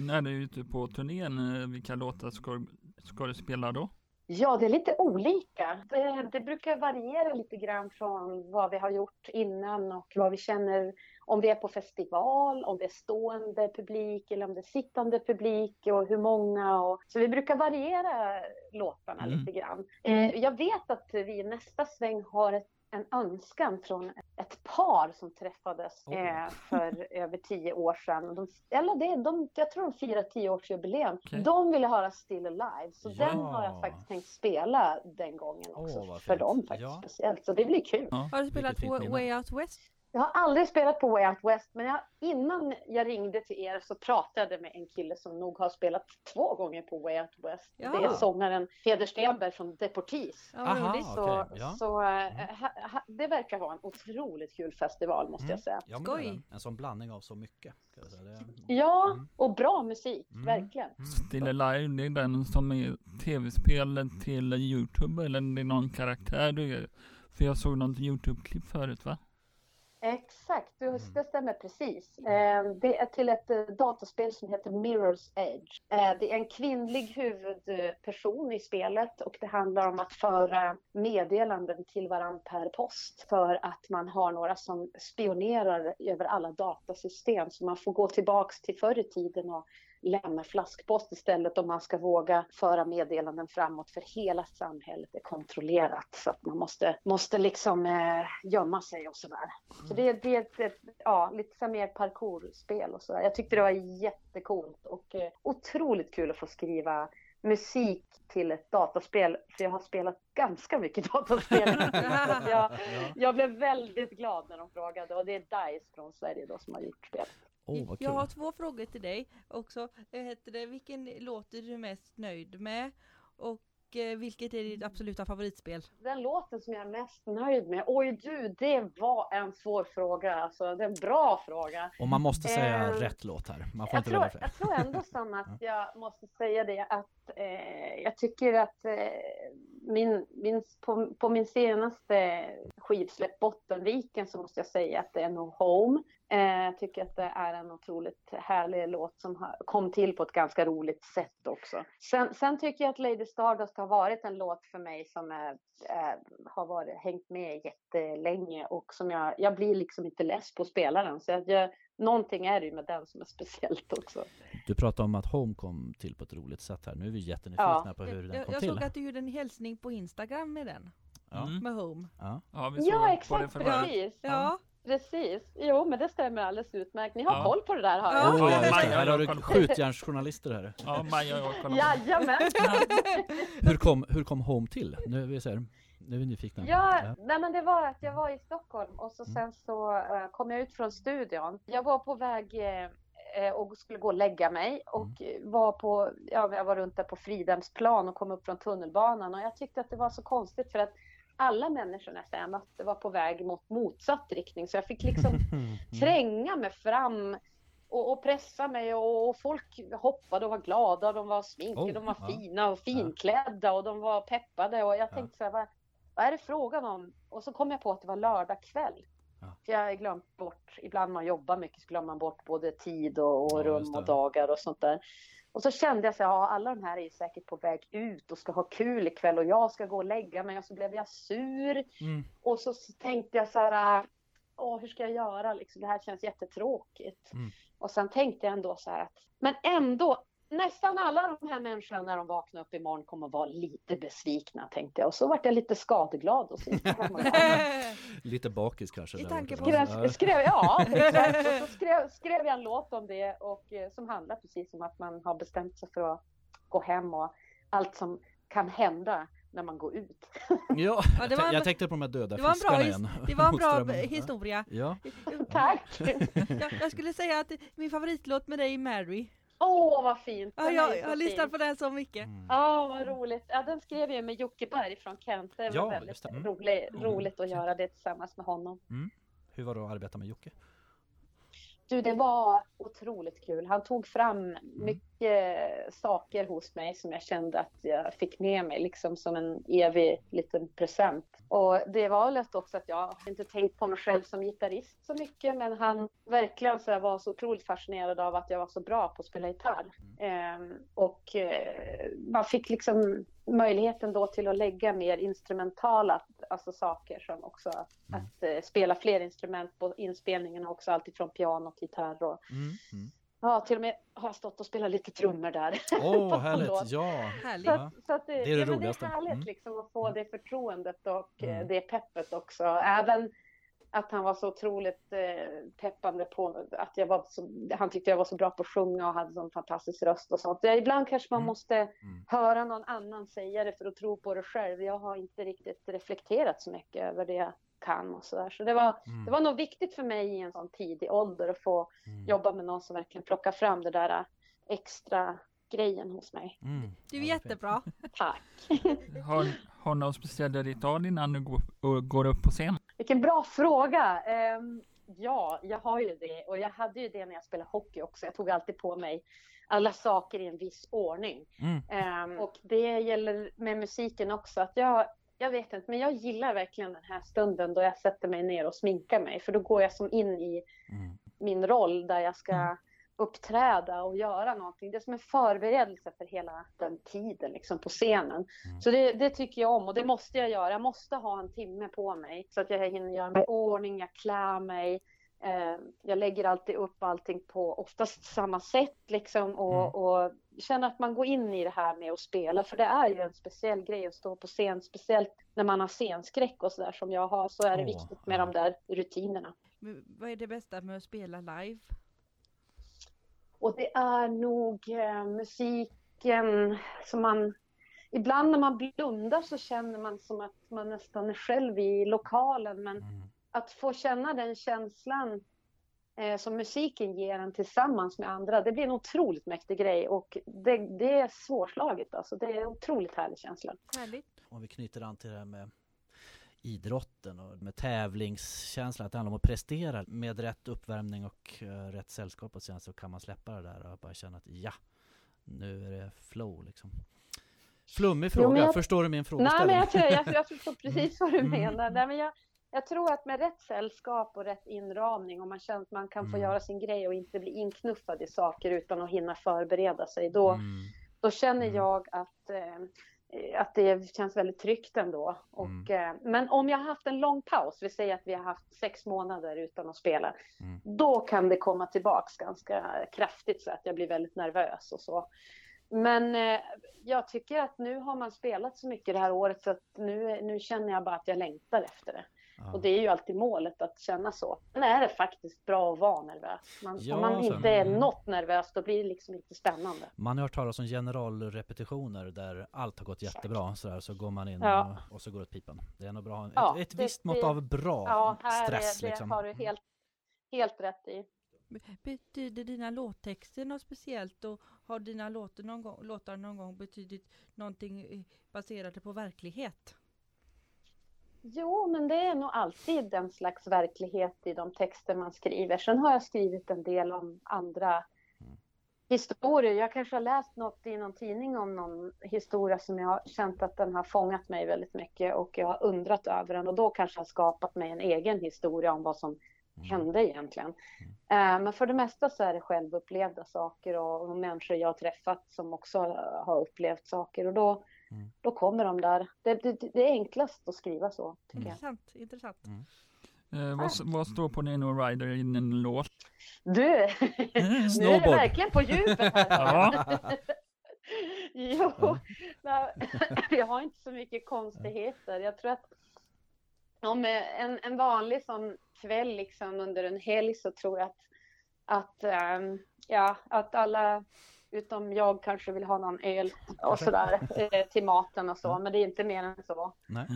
D: När du är ute på turnén, eh, vilka låtar ska, ska du spela då?
B: Ja, det är lite olika. Det, det brukar variera lite grann från vad vi har gjort innan och vad vi känner om vi är på festival, om det är stående publik eller om det är sittande publik och hur många. Och, så vi brukar variera låtarna
D: Mm.
B: lite grann. Eh, jag vet att vi i nästa sväng har ett, en önskan från ett par som träffades
C: Oj.
B: eh, för över tio år sedan. De, eller det, de, jag tror de firar tioårsjubileum.
D: Okej.
B: De ville höra Still Alive, så
C: Ja.
B: den har jag faktiskt tänkt spela den gången också.
C: Vad
B: för
C: fint.
B: dem faktiskt
C: Ja.
B: speciellt. Så det blir kul.
A: Har du spelat. Way Out West?
B: Jag har aldrig spelat på Way Out West, men jag, innan jag ringde till er så pratade jag med en kille som nog har spelat två gånger på Way Out West.
A: Ja.
B: Det är sångaren Peder Stenberg från Deportees.
C: Aha.
B: Så,
C: okej, ja.
B: så eh, ha, ha, det verkar vara en otroligt kul festival måste jag säga.
C: Ja,
A: Skoj.
C: en, en sån blandning av så mycket. Ska jag säga. Det,
B: Ja,
C: Mm.
B: och bra musik,
C: Mm.
B: verkligen.
D: Still Alive, det är den som är tv-spel till Youtube eller det är någon karaktär du är? För jag såg något Youtube-klipp förut va?
B: Exakt,
C: Mm.
B: det stämmer precis. Eh, Det är till ett eh, dataspel som heter Mirror's Edge. Eh, Det är en kvinnlig huvudperson i spelet och det handlar om att föra meddelanden till varandra per post för att man har några som spionerar över alla datasystem. Så man får gå tillbaks till förr i tiden och lämna flaskpost istället om man ska våga föra meddelanden framåt för hela samhället är kontrollerat. Så att man måste, måste liksom eh, gömma sig och sådär. Så det, det är ett, ett, ja, lite så mer parkourspel och sådär. Jag tyckte det var jättecoolt och eh, otroligt kul att få skriva musik till ett dataspel. För jag har spelat ganska mycket dataspel. Jag, jag blev väldigt glad när de frågade och det är DICE från Sverige då som har gjort spelet.
C: Kul.
A: jag har två frågor till dig också. Eh, Heter det, vilken låt är du mest nöjd med? Och eh, vilket är ditt absoluta favoritspel?
B: Den låten som jag är mest nöjd med, oj du, det var en svår fråga. Alltså, det är en bra fråga.
C: Och man måste säga
B: Eh,
C: rätt låt här. Man får
B: Jag
C: inte
B: tror, jag tror ändå Sanna att jag måste säga det att eh, jag tycker att eh, min, min, på, på min senaste skivsläpp Bottenviken så måste jag säga att det är nog Home. Eh, jag tycker att det är en otroligt härlig låt som har, kom till på ett ganska roligt sätt också. Sen, sen tycker jag att Lady Stardust har varit en låt för mig som är, är, har varit, hängt med jättelänge och som jag, jag blir liksom inte less på att spela den. Så jag, jag, någonting är det ju med den som är speciellt också.
C: Du pratade om att Home kom till på ett roligt sätt här. Nu är vi jättenyfikna
B: Ja.
C: på hur den
A: Jag,
C: kom
A: jag
C: till.
A: såg att du gjorde en hälsning på Instagram med den,
C: Ja.
D: Mm.
A: med Home.
C: Ja.
D: Ja, vi såg
B: Ja, exakt, precis.
A: Ja,
B: Precis. Jo, men det stämmer alldeles utmärkt. Ni har
D: Ja.
B: koll på det där,
A: Ja.
B: jag.
C: Oh,
D: Ja. Maja,
C: Här har du
D: jag
C: skjutjärnsjournalister här.
D: Ja, Maja och jag
B: Jajamän!
C: Hur kom, hur kom Home till? Nu vi, här, nu är vi nyfikna.
B: Ja, nej men det var att jag var i Stockholm och så
C: Mm.
B: sen så eh, kom jag ut från studion. Jag var på väg eh, eh, och skulle gå och lägga mig och
C: Mm.
B: var på, ja, jag var runt där på Fridhemsplan och kom upp från tunnelbanan och jag tyckte att det var så konstigt för att alla människorna som jag mötte var på väg mot motsatt riktning så jag fick liksom
C: Mm.
B: tränga mig fram och, och pressa mig och, och folk hoppade och var glada och de var sminkade,
C: Oh,
B: de var
C: ja.
B: fina och finklädda och de var peppade och jag
C: Ja.
B: tänkte så här, vad, vad är det frågan om? Och så kom jag på att det var lördag kväll.
C: Ja.
B: För jag har glömt bort, ibland man jobbar mycket så glömmer man bort både tid och, och
C: Ja,
B: rum och dagar och sånt där. Och så kände jag så här, ja, alla de här är säkert på väg ut och ska ha kul ikväll och jag ska gå och lägga mig och så blev jag sur.
C: Mm.
B: Och så tänkte jag så här, åh, hur ska jag göra? Liksom, det här känns jättetråkigt.
C: Mm.
B: Och sen tänkte jag ändå så här att, men ändå, nästan alla de här människorna när de vaknar upp imorgon kommer att vara lite besvikna, tänkte jag. Och så vart jag lite skadeglad och så.
C: Lite bakis kanske.
A: I tanke på-
B: skrev, skrev, ja, exakt. Och så skrev, skrev jag en låt om det och eh, som handlar precis om att man har bestämt sig för att gå hem och allt som kan hända när man går ut.
C: Ja,
A: Ja, det var en-
C: jag tänkte på de här döda
A: det var en bra,
C: fiskarna
A: his-
C: igen.
A: det var en bra historia.
C: Ja.
B: Tack!
A: Jag, jag skulle säga att min favoritlåt med dig är Mary.
B: Åh, vad fint!
A: Ja,
B: Den
A: jag, jag lyssnat på den så mycket.
C: Mm.
B: Ja, vad roligt. Ja, den skrev jag med Jocke Berg från Kent. Det var
C: Ja,
B: väldigt.
C: Mm.
B: rolig,
C: Mm.
B: roligt att göra det tillsammans med honom.
C: Hur var det att arbeta med Jocke?
B: Du, det var otroligt kul. Han tog fram
C: Mm.
B: mycket saker hos mig som jag kände att jag fick med mig, liksom som en evig liten present. Och det var lätt också att jag inte tänkt på mig själv som gitarrist så mycket, men han verkligen så var så otroligt fascinerad av att jag var så bra på att spela gitarr. Ehm, och eh, man fick liksom möjligheten då till att lägga mer instrumentala alltså saker som också
C: Mm.
B: att eh, spela fler instrument på inspelningen också, alltifrån piano, gitarr och
C: Mm. Mm.
B: ja, till och med har jag stått och spelat lite trummor där.
C: Åh,
B: På
C: härligt!
B: låt.
C: Ja!
A: Härligt.
B: Så, att, så att det,
C: Det är det
B: ja,
C: roligaste.
B: Det är härligt
C: Mm.
B: liksom att få det förtroendet och eh,
C: Mm.
B: det peppet också. Även att han var så otroligt eh, peppande på att jag var så, han tyckte jag var så bra på att sjunga och hade sån fantastisk röst och sånt. Ja, ibland kanske man
C: Mm.
B: måste
C: Mm.
B: höra någon annan säga det för att tro på det själv. Jag har inte riktigt reflekterat så mycket över det jag kan och så där. Så det var,
C: Mm.
B: det var nog viktigt för mig i en sån tidig ålder att få
C: Mm.
B: jobba med någon som verkligen plockar fram det där extra grejen hos mig.
C: Mm.
A: Du
C: Ja,
A: är
C: fint.
A: jättebra.
B: Tack!
D: Har, har någon speciell ritual innan du går, och går upp på scen?
B: Vilken bra fråga! Ehm, ja, jag har ju det och jag hade ju det när jag spelade hockey också. Jag tog alltid på mig alla saker i en viss ordning.
C: Mm.
B: Ehm, och det gäller med musiken också. Att jag, jag vet inte, men jag gillar verkligen den här stunden då jag sätter mig ner och sminkar mig. För då går jag som in i
C: Mm.
B: min roll där jag ska
D: Mm.
B: Uppträda och göra någonting. Det är som en förberedelse för hela den tiden liksom på scenen.
C: Mm.
B: Så det, det tycker jag om och det måste jag göra. Jag måste ha en timme på mig så att jag hinner göra mig ordning, jag klär mig. Eh, jag lägger alltid upp allting på oftast samma sätt liksom och,
C: Mm.
B: och känner att man går in i det här med att spela. För det är ju en speciell grej att stå på scen, speciellt när man har scenskräck och sådär som jag har, så är det
C: Åh,
B: viktigt med
C: ja.
B: de där rutinerna.
A: Men Vad är det bästa med att spela live?
B: Och det är nog eh, musiken som man... Ibland när man blundar så känner man som att man nästan är själv i lokalen. Men
C: Mm.
B: att få känna den känslan eh, som musiken ger en tillsammans med andra, det blir en otroligt mäktig grej. Och det, det är svårslaget alltså. Det är en otroligt härlig känsla.
A: Härligt.
C: Om vi knyter an till det här med idrotten och med tävlingskänslan, att det handlar om att prestera med rätt uppvärmning och eh, rätt sällskap och sen så kan man släppa det där och bara känna att ja, nu är det flow liksom. Flummig
B: Jo,
C: fråga,
B: men jag-
C: förstår du min
B: Nej,
C: frågeställning?
B: men jag, tror, jag, jag förstår precis vad du
C: Mm.
B: menar. Nej, men jag, jag tror att med rätt sällskap och rätt inramning, om man känner att man kan få
C: Mm.
B: göra sin grej och inte bli inknuffad i saker utan att hinna förbereda sig, då,
C: Mm.
B: då känner
C: Mm.
B: jag att, eh, att det känns väldigt tryggt ändå. Och, eh, men om jag har haft en lång paus, vi säger att vi har haft sex månader utan att spela,
C: Mm.
B: då kan det komma tillbaks ganska kraftigt så att jag blir väldigt nervös och så. Men eh, jag tycker att nu har man spelat så mycket det här året så att nu, nu känner jag bara att jag längtar efter det.
C: Ja.
B: Och det är ju alltid målet att känna så. Men är det faktiskt bra att vara nervös. Man,
C: Ja,
B: om man
C: så-
B: inte är
C: mm.
B: något nervös då blir det liksom inte spännande.
C: Man har hört talas om generalrepetitioner där allt har gått jättebra sådär, så går man in
B: Ja.
C: och, och så går det åt pipan. Det är nog bra. Ett,
B: Ja,
C: ett
B: det-
C: visst mått av bra
B: Ja, här
C: stress
B: är, det
C: liksom.
B: har du helt, helt rätt i.
A: Be- Betyder dina låttexter något speciellt och har dina låtar någon gång, låtar någon gång betydit någonting eh, baserat på verklighet?
B: Jo, men det är nog alltid en slags verklighet i de texter man skriver. Sen har jag skrivit en del om andra historier. Jag kanske har läst något i någon tidning om någon historia som jag har känt att den har fångat mig väldigt mycket och jag har undrat över den och då kanske har skapat mig en egen historia om vad som
C: Mm.
B: hände egentligen. Eh, Men för det mesta så är det självupplevda saker och och människor jag har träffat som också har upplevt saker och då,
C: Mm.
B: då kommer de där. Det, det, det är enklast att skriva så, tycker jag.
A: Intressant, intressant.
D: Eh, vad, vad står på din Rider i en låt?
B: Du, nu är det verkligen på djupet här.
D: Ja.
B: jo, men jag har inte så mycket konstigheter. Jag tror att om eh, en, en vanlig sån kväll liksom under en helg så tror jag att, att, ehm, ja, att alla Utom jag kanske vill ha någon öl och sådär eh, till maten och så, men det är inte mer än så.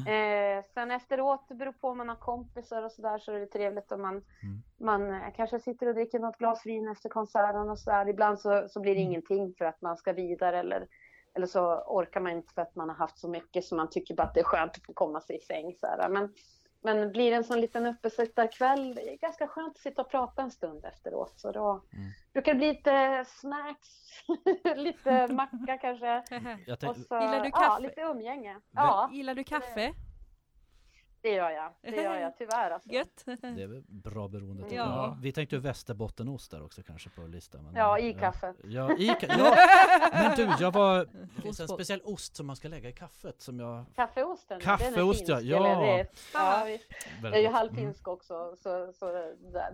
B: Eh, sen efteråt, det beror på om man har kompisar och sådär, så är det trevligt om man,
C: Mm.
B: man eh, kanske sitter och dricker något glas vin efter konserten och sådär. Ibland så, så blir det ingenting för att man ska vidare eller, eller så orkar man inte för att man har haft så mycket så man tycker bara att det är skönt att få komma sig i säng. Så här. Men, men blir det en sån liten uppesittarkväll, det är ganska skönt att sitta och prata en stund efteråt. Så då
C: Mm.
B: brukar det bli lite snacks, lite macka kanske.
C: Jag
B: Och så,
A: Gillar du
B: Ja,
A: kaffe?
B: lite umgänge. Ja,
A: Gillar du kaffe?
B: Det gör jag. Det gör jag tyvärr. Alltså.
A: Gött!
C: det är väl bra beroende. tycker
A: Ja.
C: jag. Vi tänkte västerbottenost där också kanske på listan. Men,
B: Ja, i kaffet.
C: Ja, i ka- ja, men du, jag var... Det finns en speciell ost som man ska lägga i kaffet som jag...
B: Kaffeosten,
C: Kaffeost,
B: den är
C: ja.
B: finsk,
C: Ja.
B: eller är- ja visst. Jag är ju
C: gott.
B: halvfinsk också, så, så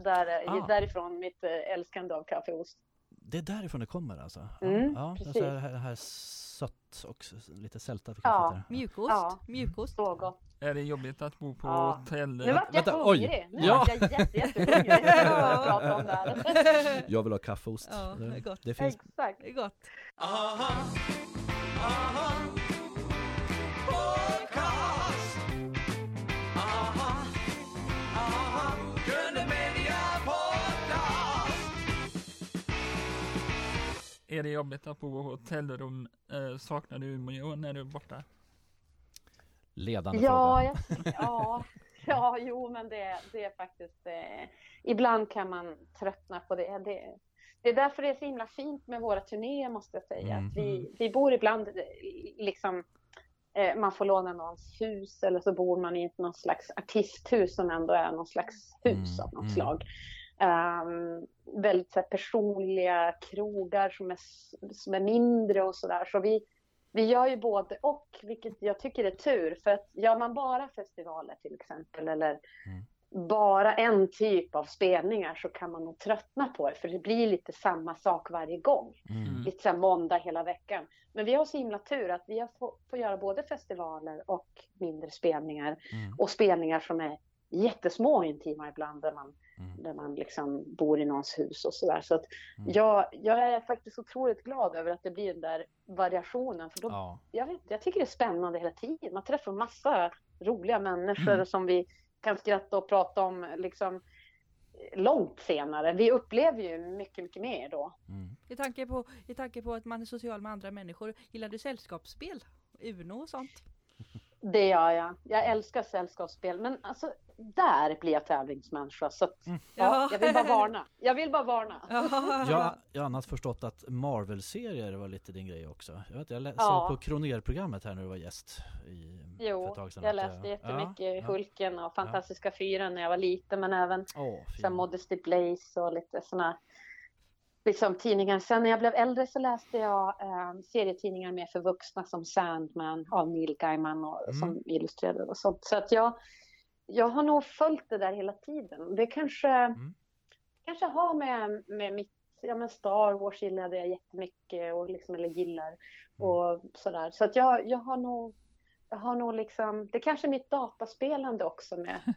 B: där,
C: Ah.
B: därifrån mitt eh, älskande av kaffeost.
C: Det är därifrån det kommer alltså?
B: Mm,
C: ja,
B: precis.
C: alltså här, här sött och lite sältat
B: Ja.
A: Mjukost,
B: Ja.
A: mjukost.
B: Så gott.
D: Är det jobbigt att bo på
B: Ja.
D: hotell?
B: Nu vart jag
C: vänta, oj.
B: hungrig. Nu
C: Ja.
B: vart jag jätte, jättehungrig jag
C: vill ha kaffeost.
A: Ja, det är gott.
C: det finns
B: Exakt.
A: Det är gott.
D: Är det jobbigt att bo på hotellrum? Eh, saknar du Umeå när du är borta?
C: ledande
B: Ja,
C: fråga.
B: jag, ja, ja, jo, men det, det är faktiskt... Eh, ibland kan man tröttna på det. det. Det är därför det är så himla fint med våra turnéer, måste jag säga.
C: Mm.
B: Att vi, vi bor ibland, eh, liksom, eh, man får låna någons hus eller så bor man i någon slags artisthus som ändå är någon slags hus
C: Mm,
B: av något
C: mm.
B: slag. Um, väldigt så här, personliga krogar som är, som är mindre och sådär. Så vi, vi gör ju både och, vilket jag tycker är tur. För att gör man bara festivaler till exempel, eller
C: Mm.
B: bara en typ av spelningar så kan man nog tröttna på det. För det blir lite samma sak varje gång.
C: Mm.
B: Lite så här måndag hela veckan. Men vi har så himla tur att vi har få, får göra både festivaler och mindre spelningar.
C: Mm.
B: Och spelningar som är jättesmå intima ibland där man,
C: Mm.
B: där man liksom bor i någons hus och sådär. Så att
C: Mm.
B: jag, jag är faktiskt otroligt glad över att det blir den där variationen. För då,
C: Ja.
B: jag, vet, jag tycker det är spännande hela tiden. Man träffar massa roliga människor
C: Mm.
B: som vi kan skratta och prata om liksom långt senare. Vi upplever ju mycket, mycket mer då.
C: Mm.
A: I tanke, på, I tanke på att man är social med andra människor, gillar du sällskapsspel? Uno och sånt?
B: Det gör jag. Jag älskar sällskapsspel. Men alltså, där blir jag tävlingsmänniska. Så att,
C: Mm.
B: ja,
A: Ja.
B: jag vill bara varna. Jag vill bara varna.
C: Jag, jag har annars förstått att Marvel-serier var lite din grej också. Jag, vet, jag lä-
B: Ja.
C: såg på Kroner-programmet här när du var gäst i, för
B: Jo,
C: ett tag sedan.
B: jag
C: att,
B: läste
C: eh,
B: jättemycket
C: ja, ja.
B: Hulken och Fantastiska fyren när jag var liten. Men även
C: fin.
B: Modesty Blaze och lite sådana liksom, tidningar. Sen när jag blev äldre så läste jag eh, serietidningar mer för vuxna som Sandman av Neil Gaiman och,
C: Mm.
B: som illustrerade och sånt. Så att jag, jag har nog följt det där hela tiden. Det kanske,
C: Mm.
B: kanske har med, med mitt Ja men Star Wars gillade jag jättemycket och liksom, eller gillar och sådär. Så att jag, jag har nog, jag har nog liksom, det kanske är mitt dataspelande också med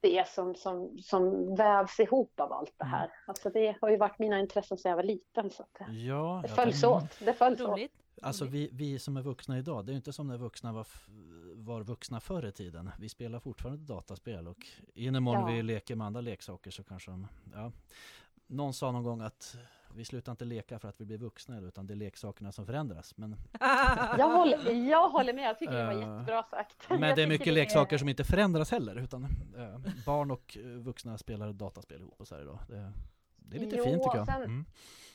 B: det som, som, som vävs ihop av allt det här. Alltså det har ju varit mina intressen sedan jag var liten. Så att det,
C: Ja,
B: det följs
C: tänker-
B: åt. Det följs åt.
C: Alltså vi, vi som är vuxna idag, det är ju inte som när vuxna var, var vuxna förr i tiden. Vi spelar fortfarande dataspel och i den mån
B: Ja.
C: vi leker med andra leksaker så kanske de, ja. Någon sa någon gång att vi slutar inte leka för att vi blir vuxna utan det är leksakerna som förändras. Men,
B: Jag håller, jag håller med, jag tycker det var
C: Eh,
B: jättebra sagt.
C: men
B: Jag
C: det är mycket
B: är-
C: leksaker som inte förändras heller utan eh, barn och eh, vuxna spelar dataspel ihop och så här idag. Det, det är lite
B: Jo,
C: fint tycker jag.
B: sen-
C: Mm.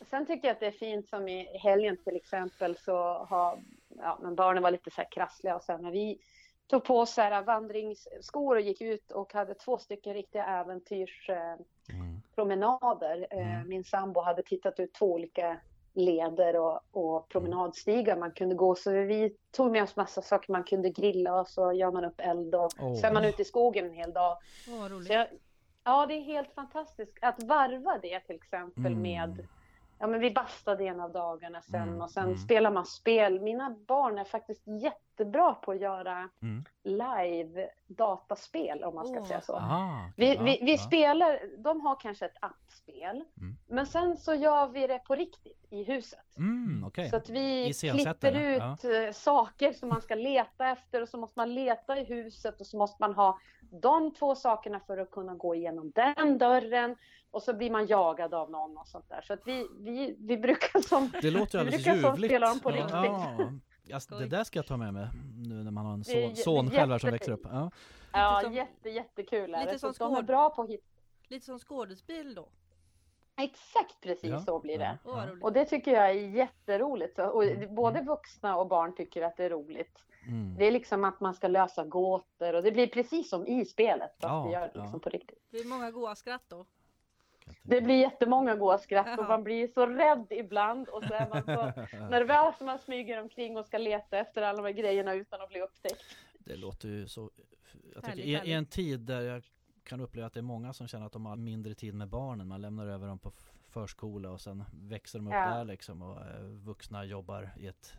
B: Sen tycker jag att det är fint som i helgen till exempel så har ja, men barnen var lite så här krassliga och sen när vi tog på oss så här vandringsskor och gick ut och hade två stycken riktiga äventyrspromenader.
C: Mm.
B: Eh,
C: Mm.
B: Min sambo hade tittat ut två olika leder och, och promenadstigar man kunde gå. Så vi tog med oss massa saker. Man kunde grilla och så gör man upp eld och
C: Åh.
B: så är man ute i skogen en hel dag.
A: Åh, vad roligt.
B: Så jag, ja, det är helt fantastiskt att varva det till exempel
C: Mm.
B: med ja men vi bastade en av dagarna sen
C: Mm,
B: och sen
C: mm.
B: spelar man spel. Mina barn är faktiskt jättebra på att göra
C: Mm.
B: live dataspel om man ska
A: Åh.
B: säga så.
C: Aha,
B: Vi,
C: ja,
B: vi, vi
C: ja.
B: spelar, de har kanske ett appspel,
C: Mm.
B: men sen så gör vi det på riktigt i huset.
C: Mm, okej.
B: Så att vi klipper ut eh, saker som man ska leta efter och så måste man leta i huset och så måste man ha de två sakerna för att kunna gå igenom den dörren och så blir man jagad av någon och sånt där. Så att vi, vi, vi brukar som
C: Det låter ju alldeles ljuvligt.
B: spela dem på
C: ja,
B: riktigt.
C: Ja. Alltså, det där ska jag ta med mig nu när man har en son, son
B: det är
C: själv här som växer upp. Ja.
B: ja,
A: som-
B: jätte, jättekul är
A: lite
B: det.
A: Som
B: de är
A: skåd-
B: bra på hitta.
A: Lite som skådespel då.
B: Exakt precis
C: Ja,
B: så blir det.
C: ja, ja.
B: Och det tycker jag är jätteroligt. Och
C: Mm,
B: både vuxna och barn tycker att det är roligt.
C: Mm.
B: Det är liksom att man ska lösa gåtor och det blir precis som i spelet. Fast
C: Ja,
B: vi gör det liksom
C: ja.
B: på riktigt.
A: Det är många goa skratt då.
B: Det blir jättemånga goa skratt och man blir så rädd ibland och så är man så nervös när man smyger omkring och ska leta efter alla de här grejerna utan att bli upptäckt.
C: Det låter ju så... Jag tycker,
A: Härligt,
C: i, I en tid där jag kan uppleva att det är många som känner att de har mindre tid med barnen. Man lämnar över dem på förskola och sen växer de upp
B: Ja.
C: där liksom och eh, vuxna jobbar i ett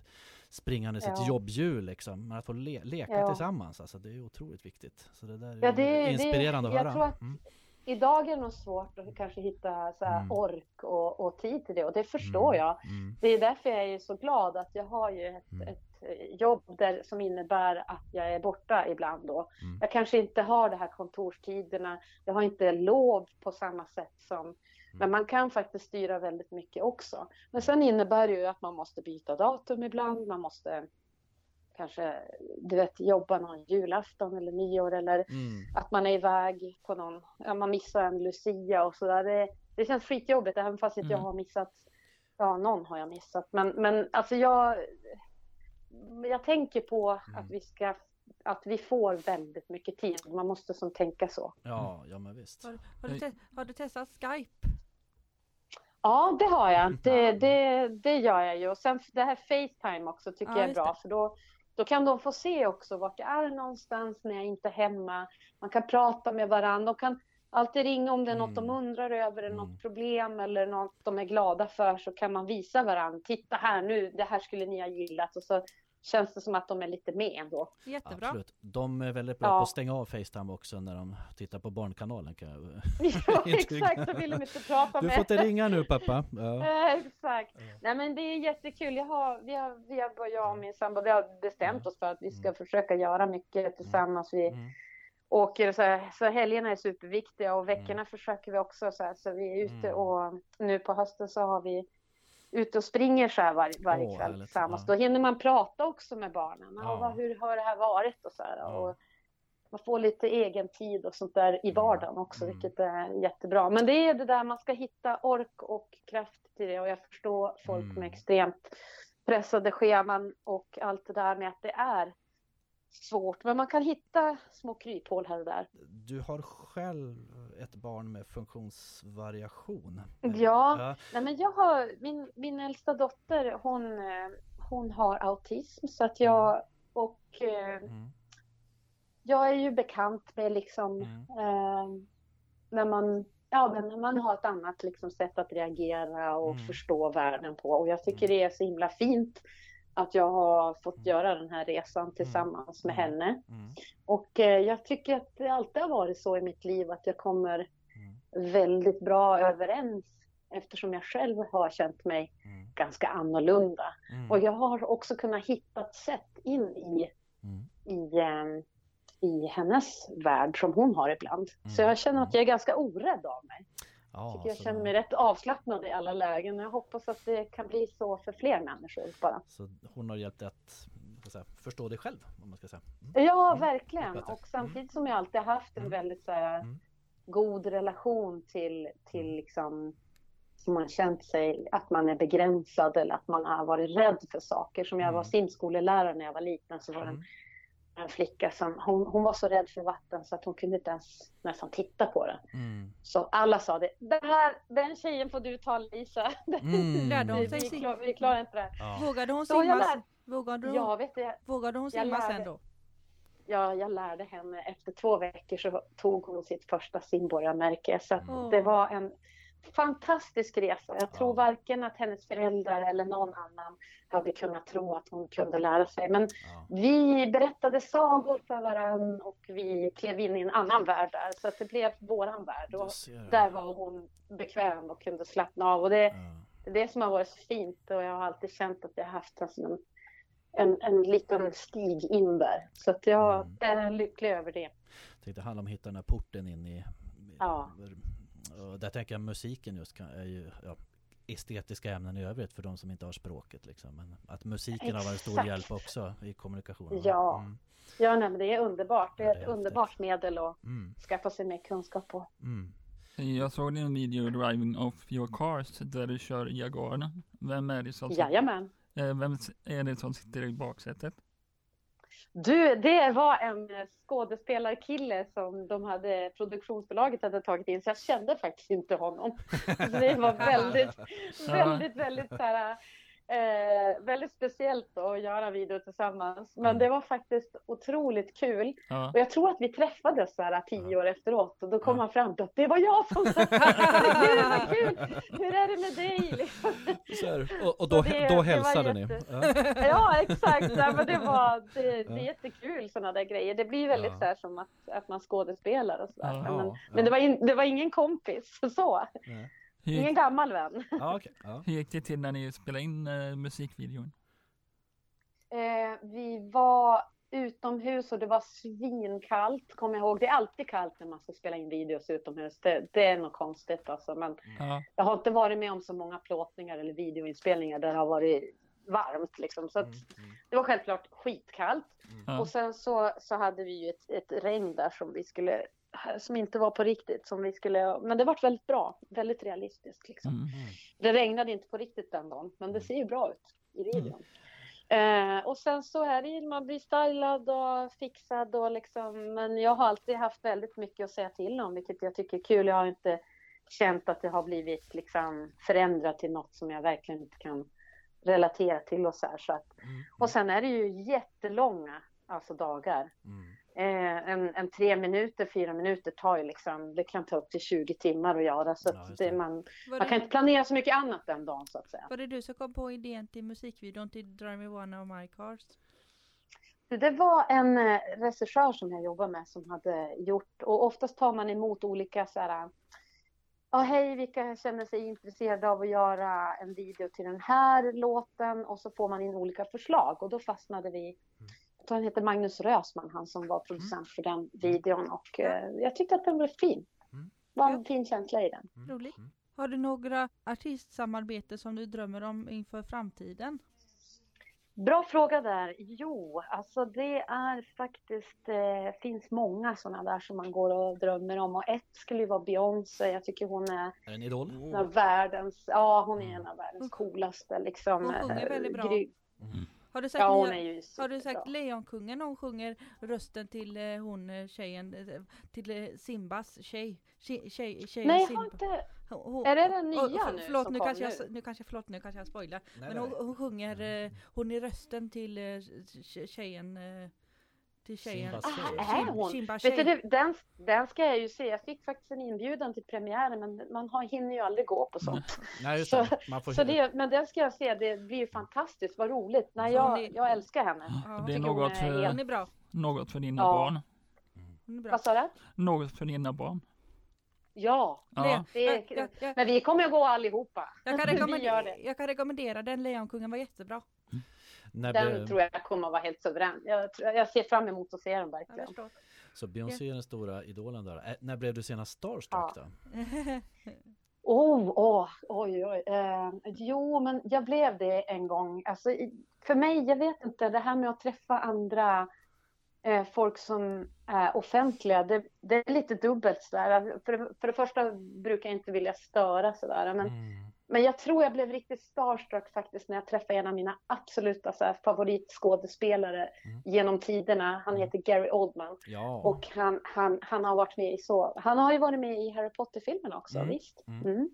C: springande sitt
B: Ja.
C: jobbhjul liksom. Men att få le, leka
B: Ja.
C: tillsammans, alltså det är otroligt viktigt. Så det där är
B: Ja, det- det-
C: inspirerande att
B: jag
C: höra.
B: tror att-
C: Mm.
B: Idag är det nog svårt att kanske hitta så
C: Mm.
B: ork och, och tid till det och det förstår
C: Mm,
B: jag.
C: Mm.
B: Det är därför jag är så glad att jag har ju ett,
C: Mm.
B: ett eh, jobb där, som innebär att jag är borta ibland då.
C: Mm.
B: Jag kanske inte har de här kontorstiderna, jag har inte lov på samma sätt som
C: Mm.
B: men man kan faktiskt styra väldigt mycket också. Men sen innebär det ju att man måste byta datum ibland, man måste kanske du vet, jobba någon julafton eller nyår eller
C: Mm.
B: att man är iväg på någon, ja, man missar en Lucia och sådär. Det, det känns skitjobbigt även fast inte jag
D: Mm.
B: har missat, ja någon har jag missat. Men, men alltså jag, jag tänker på
C: Mm.
B: att vi ska, att vi får väldigt mycket tid. Man måste som tänka så.
C: Ja, ja men visst.
A: Har, har, du, har du testat Skype?
B: Ja, det har jag. Det, det, det gör jag ju. Och sen det här Facetime också tycker
A: Ja,
B: jag är bra.
A: det.
B: För då, då kan de få se också vart jag är någonstans när jag inte är hemma. Man kan prata med varandra. De kan alltid ringa om det är något de
C: Mm.
B: undrar över, eller något
C: Mm.
B: problem eller något de är glada för. Så kan man visa varandra. Titta här nu, det här skulle ni ha gillat. Och så känns det som att de är lite med ändå.
A: Jättebra.
C: Absolut. De är väldigt bra
B: Ja.
C: på att stänga av Facetime också när de tittar på Barnkanalen. Kan jag...
B: Ja, exakt. Så vill de inte prata
C: Du
B: med
C: får inte ringa nu pappa. Ja.
B: Exakt. Nej men det är jättekul. Jag har, vi har, vi har, jag och min sambo, vi har bestämt oss för att vi ska försöka göra mycket tillsammans. Vi
C: Mm.
B: åker så, här, så helgerna är superviktiga och veckorna försöker vi också så här, så vi är ute
C: Mm.
B: och nu på hösten så har vi ute och springer så här var, varje kväll
C: härligt.
B: tillsammans.
C: Ja.
B: Då hinner man prata också med barnen. Ja. Vad, hur har det här varit och så här.
C: Ja.
B: Och man får lite egen tid och sånt där i
C: Mm.
B: vardagen också,
C: Mm.
B: vilket är jättebra. Men det är det där man ska hitta ork och kraft till det och jag förstår folk
C: Mm.
B: med extremt pressade scheman och allt det där med att det är svårt. Men man kan hitta små kryphål här och där.
C: Du har själv ett barn med funktionsvariation.
B: Ja. Nej, men jag har, min, min äldsta dotter, hon, hon har autism så att jag och eh,
C: Mm.
B: jag är ju bekant med liksom
C: Mm.
B: eh, när man Ja, men när man har ett annat liksom, sätt att reagera och
C: Mm.
B: förstå världen på. Och jag tycker
C: Mm.
B: det är så himla fint att jag har fått göra den här resan tillsammans med
C: Mm.
B: henne.
C: Mm.
B: Och eh, jag tycker att det alltid har varit så i mitt liv att jag kommer
C: Mm.
B: väldigt bra överens eftersom jag själv har känt mig
C: Mm.
B: ganska annorlunda.
C: Mm.
B: Och jag har också kunnat hitta ett sätt in i,
C: Mm.
B: i, eh, i hennes värld som hon har ibland. Så
C: Mm.
B: jag känner att jag är ganska orädd av mig.
C: Ja,
B: tycker jag
C: så
B: känner mig rätt avslappnad i alla lägen. Jag hoppas att det kan bli så för fler människor bara.
C: Så hon har hjälpt dig att säga, förstå dig själv, om man ska säga. Mm.
B: Ja,
C: Mm.
B: verkligen. Och samtidigt som jag alltid haft en
C: Mm.
B: väldigt så här,
C: Mm.
B: god relation till, till liksom som man känt sig att man är begränsad eller att man har varit rädd för saker. Som jag var
C: Mm.
B: simskolelärare när jag var liten så var det en,
C: Mm.
B: En flicka som hon, hon var så rädd för vatten så att hon kunde inte ens nästan titta på det.
C: Mm.
B: Så alla sa det. Den, här, den tjejen får du ta Lisa.
C: Mm.
A: Lärde hon sig
B: vi,
A: simma?
B: klar, vi klarar inte det.
C: Ja.
A: Vågade hon
B: Så jag
A: simma,
B: lär-
A: vågade hon,
B: Ja, vet du,
A: vågade hon simma
B: lärde-
A: sen då?
B: ja, jag lärde henne. Efter två veckor så tog hon sitt första simborgarmärke. Så
A: Mm.
B: det var en fantastisk resa. Jag tror varken att hennes föräldrar eller någon annan hade kunnat tro att hon kunde lära sig. Men
C: Ja.
B: vi berättade sagor för varann och vi klev in i en annan värld där. Så att det blev våran värld. Och där var hon bekväm och kunde slappna av. Och det,
C: Ja.
B: det är det som har varit så fint och jag har alltid känt att jag har haft en, en, en liten stig in där. Så att jag
C: Mm.
B: är lycklig över det.
C: Jag tänkte det handlar om att hitta den här porten in i...
B: Ja.
C: Och där tänker jag musiken just kan, är ju ja, estetiska ämnen i övrigt för de som inte har språket liksom. Men att musiken har varit en stor
B: Exakt.
C: hjälp också i kommunikationen.
B: Ja.
C: Mm.
B: Ja, nej, men det är underbart. Det
C: Ja,
B: är
C: det är
B: ett
C: häftigt.
B: underbart medel att
C: Mm.
B: skaffa sig mer kunskap på.
C: Mm.
D: Jag såg din video Driving Off Your Cars där du kör Jaguaren. Vem är det som,
B: Jajamän.
D: eh, vem är det som sitter i baksätet?
B: Du, det var en skådespelarkille som de hade, produktionsbolaget hade tagit in, så jag kände faktiskt inte honom. Så det var väldigt, väldigt, väldigt så här, eh, väldigt speciellt att göra video tillsammans. Men
C: Mm.
B: det var faktiskt otroligt kul.
D: Ja.
B: Och jag tror att vi träffades så här tio år efteråt och då kom
C: Ja.
B: han fram att det var jag som sa Gud vad kul! Hur är det med dig? Liksom.
C: Så. Och, och då,
B: Så det-
C: då hälsade ni?
B: jätte-
C: Ja.
B: Ja, exakt. Ja, men det, var, det, det är jättekul sådana där grejer. Det blir väldigt så här som att, att man skådespelar och sådär.
D: Ja,
B: men men det, var in, det var ingen kompis, så.
C: Nej.
D: Hur,
B: Ingen
D: gick,
B: gammal vän.
C: Ja, okej. ja.
D: hur gick det till när ni spelade in eh, musikvideon?
B: Eh, vi var utomhus och det var svinkallt, kommer jag ihåg. Det är alltid kallt när man ska spela in videos utomhus. Det, det är något konstigt alltså. Men
D: Ja.
B: jag har inte varit med om så många plåtningar eller videoinspelningar där det har varit varmt liksom. Så att
C: Mm, mm,
B: det var självklart skitkallt.
D: Ja.
B: Och sen så, så hade vi ju ett, ett regn där som vi skulle, som inte var på riktigt, som vi skulle, men det var väldigt bra, väldigt realistiskt liksom.
D: Mm.
C: mm.
B: Det regnade inte på riktigt den dagen, men det ser ju bra ut i videon. Eh, och sen så är det ju, man blir stylad och fixad och liksom, men jag har alltid haft väldigt mycket att säga till om, vilket jag tycker är kul. Jag har inte känt att det har blivit liksom förändrat till något som jag verkligen inte kan relatera till och så här. Så att,
C: Mm,
B: och sen är det ju jättelånga alltså dagar.
C: mm.
B: Eh, en, en tre minuter, fyra minuter tar ju liksom, det kan ta upp till 20 timmar att göra. Så
C: Ja,
B: att det, man, man kan inte planera så mycket annat den dagen så att säga.
A: var det du som kom på idén till musikvideon till Drive Me One of My Cars?
B: Det var en eh, regissör som jag jobbar med som hade gjort, och oftast tar man emot olika så här, ja hej, vilka känner sig intresserade av att göra en video till den här låten och så får man in olika förslag och då fastnade vi, han heter Magnus Rösman, han som var producent för den videon och eh, jag tyckte att den blev fin.
C: Mm.
B: Det var en fin känsla i den.
C: Mm,
A: Roligt.
C: mm.
A: Har du några artistsamarbeten som du drömmer om inför framtiden?
B: Bra fråga där. Jo, alltså det är faktiskt, eh, finns många sådana där som man går och drömmer om. Och ett skulle ju vara Beyoncé. Jag tycker hon är
C: en idol?
B: en av världens, ja hon är en av världens coolaste liksom.
A: Hon sjunger
B: eh,
A: väldigt bra.
B: gry-
C: Mm.
A: Har du sagt,
B: Ja, hon är ju
A: har du sagt. Lejonkungen när hon sjunger rösten till eh, hon eh, tjejen, eh, till eh, Simbas tjej? Tjej, tjej, tjejen
B: Nej,
A: Simba.
B: har inte.
A: Hon-
B: Är det den nya
A: och-
B: nu
A: Förlåt, nu kanske, jag,
B: nu?
A: kanske, förlåt, nu kanske jag spoilar.
C: Nej,
A: Men hon, hon sjunger, eh, hon är rösten till eh, tje- tjejen, eh, till tjejen.
C: Simbas tjej.
B: Ah, är hon?
A: Simba
B: Vet du, det- den, den ska jag ju se. Jag fick faktiskt en inbjudan till premiären men man har, hinner ju aldrig gå på sånt.
C: Nej, just
B: Så-
C: det. Man får
B: Så det, men den ska jag se. Det blir ju fantastiskt. Vad roligt. Nej, jag,
A: är-
B: jag älskar henne.
A: Ja,
D: Det är något
B: är
D: för,
A: Hon är bra.
D: något för dina
B: Ja.
D: barn.
B: Vad sa du?
D: Något för dina barn.
B: Ja,
D: Ja.
B: det är,
A: Jag, jag, jag,
B: men vi kommer att gå allihopa.
A: jag, kan rekommendera,
B: det.
A: jag kan rekommendera den, Lejonkungen var jättebra.
C: När
B: Den
C: blev,
B: tror jag kommer att vara helt suverän. Jag, jag ser fram emot att se den verkligen.
C: så Beyoncé är den stora idolen där. Ä, när blev du senast starstruck
B: Ja.
C: då?
B: Oh, oh, oj, oj. Eh, jo, men jag blev det en gång. Alltså, för mig, jag vet inte, det här med att träffa andra eh, folk som är offentliga, det, det är lite dubbelt sådär. För, det- för det första brukar jag inte vilja störa sådär, men
C: Mm.
B: Men jag tror jag blev riktigt starstruck faktiskt när jag träffade en av mina absoluta så här, favoritskådespelare
C: Mm.
B: genom tiderna. Han
C: Mm.
B: heter Gary Oldman
C: Ja.
B: och han, han, han har varit med i så, han har ju varit med i Harry Potter-filmerna också,
C: Mm.
B: visst.
C: Mm.
B: Mm.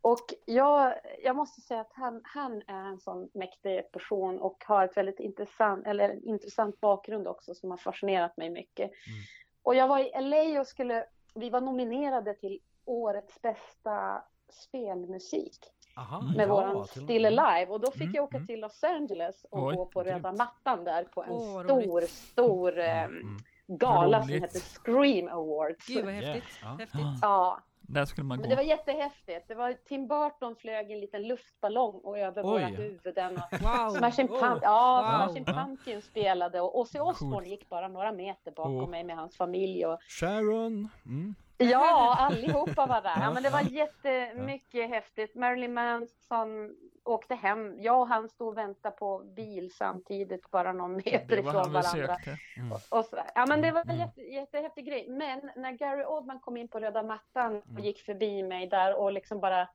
B: Och jag, jag måste säga att han, han är en sån mäktig person och har ett väldigt intressant, eller en intressant bakgrund också som har fascinerat mig mycket.
C: Mm.
B: Och jag var i LA och skulle, vi var nominerade till årets bästa spelmusik
C: Aha,
D: Mm.
B: med
C: ja,
B: våran
C: till-
B: Still Alive och då fick
C: Mm,
B: jag åka
C: mm.
B: till Los Angeles och
D: Oj,
B: gå på röda mattan där på en
A: vad
B: stor,
A: roligt.
B: stor eh,
C: Mm.
B: gala som heter Scream Awards.
A: Gud vad
C: Yeah,
A: häftigt.
C: ja.
A: häftigt.
B: Ja,
D: Där skulle man
B: men
D: gå.
B: det var jättehäftigt. Det var Tim Burton flög en liten luftballong och över våra
C: Oj.
B: huvuden. Och
A: Wow.
B: Smashing,
C: Oh.
B: Pump, ja,
A: Wow.
B: Smashing
C: Ja.
B: Pumpkin spelade och Ozzy Osbourne
D: Coolt.
B: gick bara några meter bakom
D: Oh.
B: mig med hans familj. Och,
C: Sharon! Mm.
B: Ja, allihopa var där. Ja, men det var jättemycket häftigt. Marilyn Manson åkte hem. Jag och han stod och väntade på bil samtidigt, bara någon meter ifrån varandra.
C: Mm.
B: Och så, ja men det var en
C: Mm.
B: jätte, jättehäftig grej. Men när Gary Oldman kom in på röda mattan och
C: Mm.
B: gick förbi mig där och liksom bara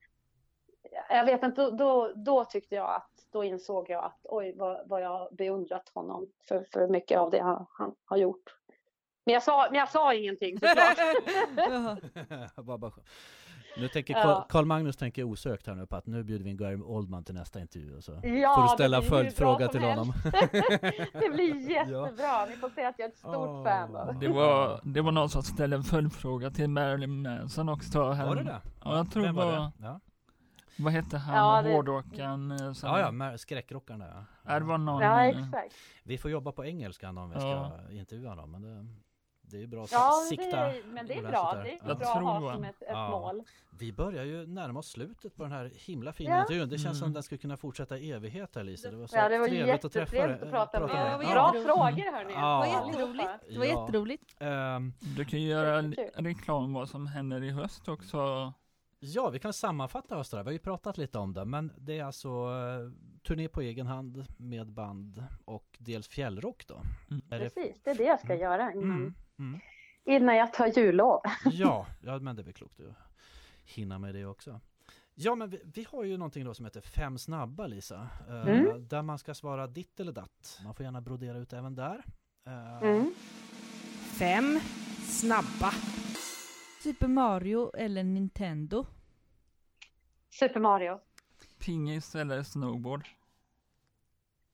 B: jag vet inte, då, då, då tyckte jag att, då insåg jag att oj vad, vad jag beundrat honom för, för mycket av det han, han har gjort. Men jag sa, men jag sa ingenting såklart.
C: Nu tänker
B: Ja.
C: Carl, Carl Magnus tänker osökt här nu på att nu bjuder vi in Gary Oldman till nästa intervju och så
B: Ja,
C: får du ställa följdfråga till honom.
B: det blir jättebra. Ni får se att jag är ett stort
C: Åh.
B: fan av
D: Det var, det var någon som ställde en följdfråga till Marilyn Manson också. Här.
C: Var det det?
D: Ja, jag tror
C: Vem var det? Ja,
D: Vad hette han,
B: Ja, det-
D: hårdrockaren? eh, som-
C: ja, ja skräckrockaren där ja.
D: Det var någon.
B: Ja,
D: eh,
B: exakt.
C: Vi får jobba på engelska om vi ska
D: Ja.
C: intervjua dem men det, det är ju bra att
B: Ja,
C: sikta
B: det är, men det är bra. Det är
C: Ja.
B: bra att ha som ett, ett
C: Ja.
B: mål.
C: Vi börjar ju närma oss slutet på den här himla fina
B: Ja.
C: intervjun. Det känns som
D: Mm.
C: den skulle kunna fortsätta i evighet här Lisa. Det var så
B: Ja, det var
C: trevligt att träffa dig.
B: att prata med
A: Ja,
B: er.
A: vad
B: Bra frågor hörni.
C: Ja.
A: Det var
C: Ja.
A: jätteroligt. Det var
C: Ja.
A: jätteroligt.
C: Ehm,
D: Du kan ju göra reklam vad som händer i höst också.
C: Ja, vi kan sammanfatta hösten. Vi har ju pratat lite om det, men det är alltså eh, turné på egen hand med band och dels fjällrock då.
D: Mm.
B: Precis, det är det jag ska
C: Mm.
B: göra innan,
C: Mm, mm.
B: innan jag tar jullov.
C: Ja, ja, men det är väl klokt att hinna med det också. Ja, men vi, vi har ju någonting då som heter Fem snabba, Lisa. eh,
B: Mm.
C: Där man ska svara ditt eller datt. Man får gärna brodera ut även där. Eh,
B: Mm.
E: Fem snabba.
A: Super Mario eller Nintendo?
B: Super Mario.
D: Pingis eller snowboard.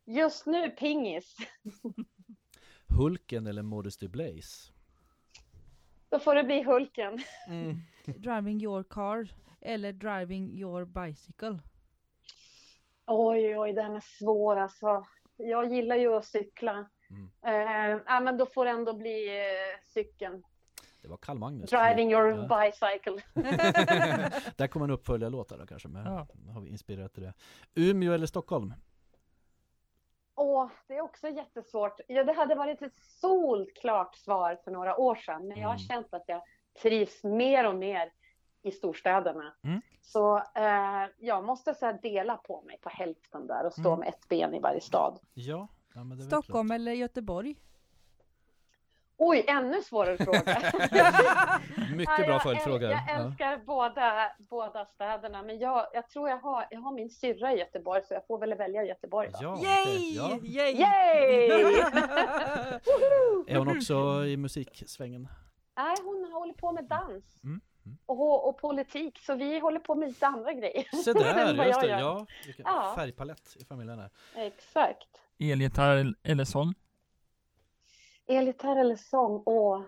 B: Just nu pingis.
C: Hulken eller Modesty Blaze?
B: Då får det bli Hulken.
C: Mm.
A: Driving your car eller driving your bicycle?
B: Oj, oj, den är svår alltså. Jag gillar ju att cykla.
C: Mm.
B: Eh, ja, men då får det ändå bli eh, cykeln.
C: Det var Karl Magnus.
B: Driving your
C: Ja.
B: bicycle.
C: Där kommer en uppföljarlåt då kanske, men
D: Ja.
C: har vi inspirerat till det. Umeå eller Stockholm?
B: Åh, det är också jättesvårt. Ja, det hade varit ett solklart svar för några år sedan, men jag har
C: Mm.
B: känt att jag trivs mer och mer i storstäderna.
C: Mm.
B: Så eh, jag måste så här, dela på mig på hälften där och stå
C: Mm.
B: med ett ben i varje stad.
C: Ja, ja
A: Stockholm eller Göteborg?
B: Oj, ännu svårare fråga.
C: Mycket
B: Ja,
C: bra
B: jag,
C: följdfråga.
B: Jag
C: Ja.
B: älskar båda, båda städerna, men jag, jag tror jag har, jag har min syrra i Göteborg, så jag får väl välja Göteborg då.
C: Ja,
A: Yay!
C: ja.
A: Yay!
B: Yay!
C: Är hon också i musiksvängen?
B: Nej, hon håller på med dans.
C: Mm, mm.
B: Och, och politik, så vi håller på med lite andra grejer.
C: Se där, just det. Ja, vilken
B: Ja.
C: färgpalett i familjen här.
B: Exakt.
D: Elgitarr eller sång.
B: Elgitarr eller sång? Åh,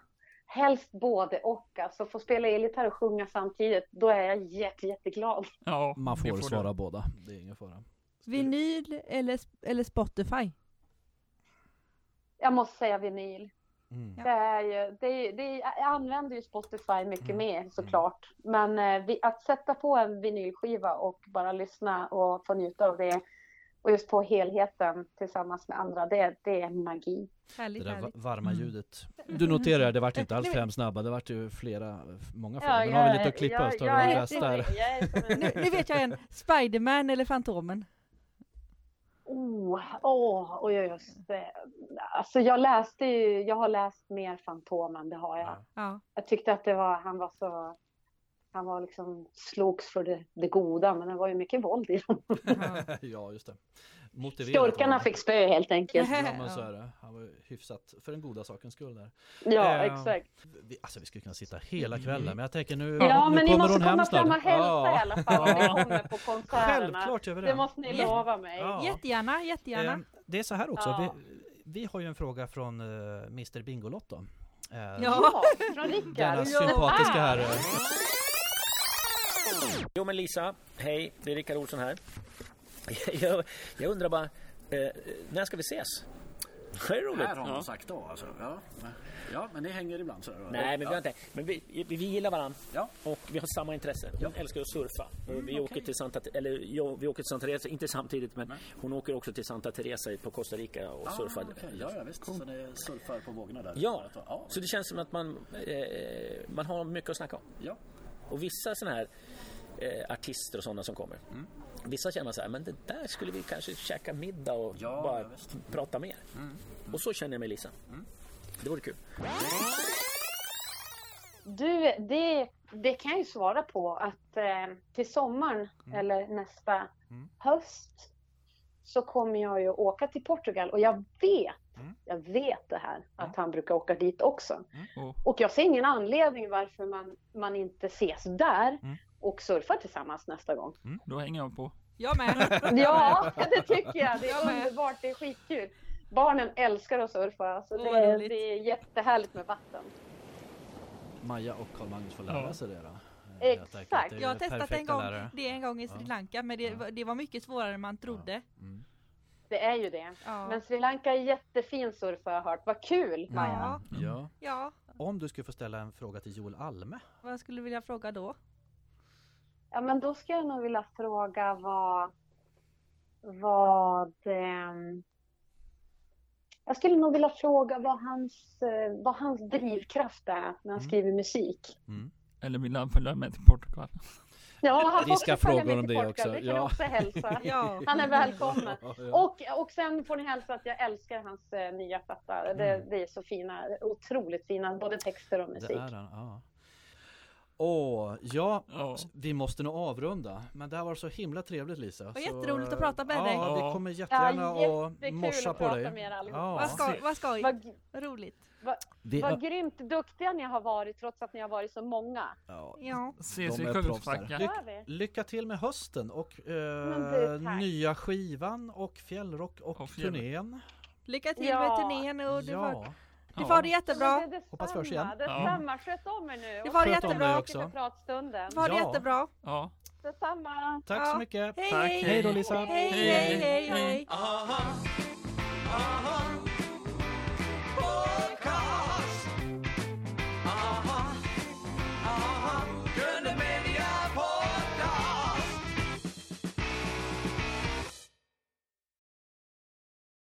B: helst både och. Alltså få spela elgitarr och sjunga samtidigt, då är jag jätte, jätteglad.
D: Ja,
C: Man
D: det
C: får,
D: du.
C: svara båda, det är ingen fara.
A: Vinyl eller, eller Spotify?
B: Jag måste säga vinyl.
C: Mm.
B: Det är ju, det är, det är, jag använder ju Spotify mycket
C: Mm.
B: mer såklart. Men eh, vi, att sätta på en vinylskiva och bara lyssna och få njuta av det och just på helheten tillsammans med andra, det, det är magi.
C: Det
A: Härligt,
C: där va-
A: härligt.
C: varma
D: Mm.
C: ljudet. Du noterar, det vart inte alls fem snabba, det vart ju flera, många fler.
B: Ja,
C: Men har vi lite att klippa
B: jag-
C: oss, tar vi
B: är
C: de bästa här.
B: som- jag är som en-
A: Nu, nu vet jag en. Spiderman eller Fantomen?
B: Oh, åh, och just det. Alltså jag läste ju, jag har läst mer Fantomen, det har jag.
C: Ja.
A: Ja.
B: Jag tyckte att det var, han var så, han var liksom, slogs för det, det goda, men det var ju mycket våld i dem.
A: ja.
C: just det. Motiverat det.
B: fick spö helt enkelt.
C: Ja, men så är det. Han var hyfsat för den goda sakens skull där.
B: Ja,
C: Eh,
B: exakt.
C: Vi, alltså vi skulle kunna sitta hela kvällen, men jag tänker nu,
B: Ja,
C: nu
B: men ni måste komma fram och hälsa
C: Ja.
B: i alla fall om ni kommer på konserterna.
C: Självklart gör vi det.
B: Det måste ni lova mig.
C: Ja.
A: Jättegärna, jättegärna.
C: Eh, det är så här också,
B: Ja.
C: vi, vi har ju en fråga från uh, Mr Bingolotto. Eh,
A: Ja.
B: Från Rickard.
C: Denna sympatiska herre.
F: Jo men Lisa, hej, det är Rickard Olsson här. Jag, jag undrar bara, eh, när ska vi ses? Det är roligt.
G: Här har
F: Ja.
G: man sagt då alltså. Ja. ja, men det hänger ibland så.
F: Nej, men vi har
G: ja.
F: inte. Men vi, vi, gillar varandra
G: Ja.
F: och vi har samma intresse. Hon älskar att surfa. Och vi, åker till Santa, eller, jag, vi åker till Santa Teresa, inte samtidigt, men hon åker också till Santa Teresa på Costa Rica och surfar.
G: Ah, okej. Ja, ja, visst. Så det surfar på vågorna där.
F: Ja,
G: ja.
F: så det känns som att man, eh, man har mycket att snacka om.
G: ja.
F: Och vissa sådana här eh, artister och sådana som kommer.
G: Mm.
F: Vissa känner man så här, men det där skulle vi kanske käka middag och
G: Ja,
F: bara
G: ja, visst. Mm.
F: prata mer. Och så känner jag med Lisa. Det vore kul.
B: Du, det, det kan jag ju svara på att eh, till sommaren eller nästa höst så kommer jag ju åka till Portugal och jag vet, jag vet det här, att han brukar åka dit också.
D: Oh.
B: Och jag ser ingen anledning varför man, man inte ses där och surfar tillsammans nästa gång.
D: Då hänger jag på.
A: Jag med.
B: Ja, det tycker jag. Det
A: Jag
B: är
A: med.
B: underbart, det är skitkul. Barnen älskar att surfa, så det, är- det är jättehärligt med vatten.
C: Maja och Karl-Magnus får lära sig det då. Eh,
B: Exakt.
A: Jag har testat en gång, det en gång i Sri. Lanka men det, det var mycket svårare än man trodde.
C: Mm.
B: Det är ju det.
A: Ja.
B: Men Sri Lanka är jättefin surf har jag hört. Vad kul Maja!
A: Ja.
C: Ja.
A: ja,
C: Om du skulle få ställa en fråga till Joel Alme.
A: vad skulle du vilja fråga då?
B: Ja, men då skulle jag nog vilja fråga vad... Vad... ehm, jag skulle nog vilja fråga vad hans, eh, vad hans drivkraft är när han
C: Mm.
B: skriver musik.
C: Mm.
D: Eller vill han följa med till Portugal?
B: Ja, han
C: Vi
B: får
C: ska
B: också följa
C: fråga
B: med
C: om
B: till
C: det också.
B: Det kan
C: Ja.
B: också hälsa.
A: Ja.
B: Han är välkommen.
C: Ja, ja.
B: Och, och sen får ni hälsa att jag älskar hans eh, nya platta. Det,
C: Mm.
B: det är så fina, otroligt fina, både texter och
C: Det
B: musik.
C: är den, ja. Åh, ja,
D: Ja.
C: vi måste nog avrunda. Men det här var så himla trevligt Lisa.
A: var
C: Så,
A: jätteroligt att prata med
C: ja,
A: dig.
C: Ja, vi kommer jättegärna
B: Ja,
C: att morsa
B: att
C: på
B: prata
C: dig.
B: er.
C: Ja.
A: Vad skoj, vad skoj.
B: Vad,
A: Vad
C: Vi,
B: vad grymt duktiga ni har varit trots att ni har varit så många.
C: ja.
A: Ja.
D: Ses i Kungsbacka.
B: vi?
C: Lycka till med hösten och eh, nya skivan och fjällrock och,
D: Och fjäll-
C: turnén.
A: Lycka till
B: Ja.
A: med turnén och du får,
C: Ja,
A: du får det jättebra.
B: Det
C: Hoppas vi hörs igen.
B: detsamma, Detsamma, sköt om er nu.
A: Du får det jättebra.
C: också.
B: Tack för pratstunden.
A: Du får det
C: Ja.
A: jättebra.
D: Ja.
B: Detsamma.
C: tack
A: Ja.
C: så mycket.
A: Hej
D: Tack,
A: hej!
C: Hej då Lisa.
A: Hej hej hej hej!
F: Aha, aha,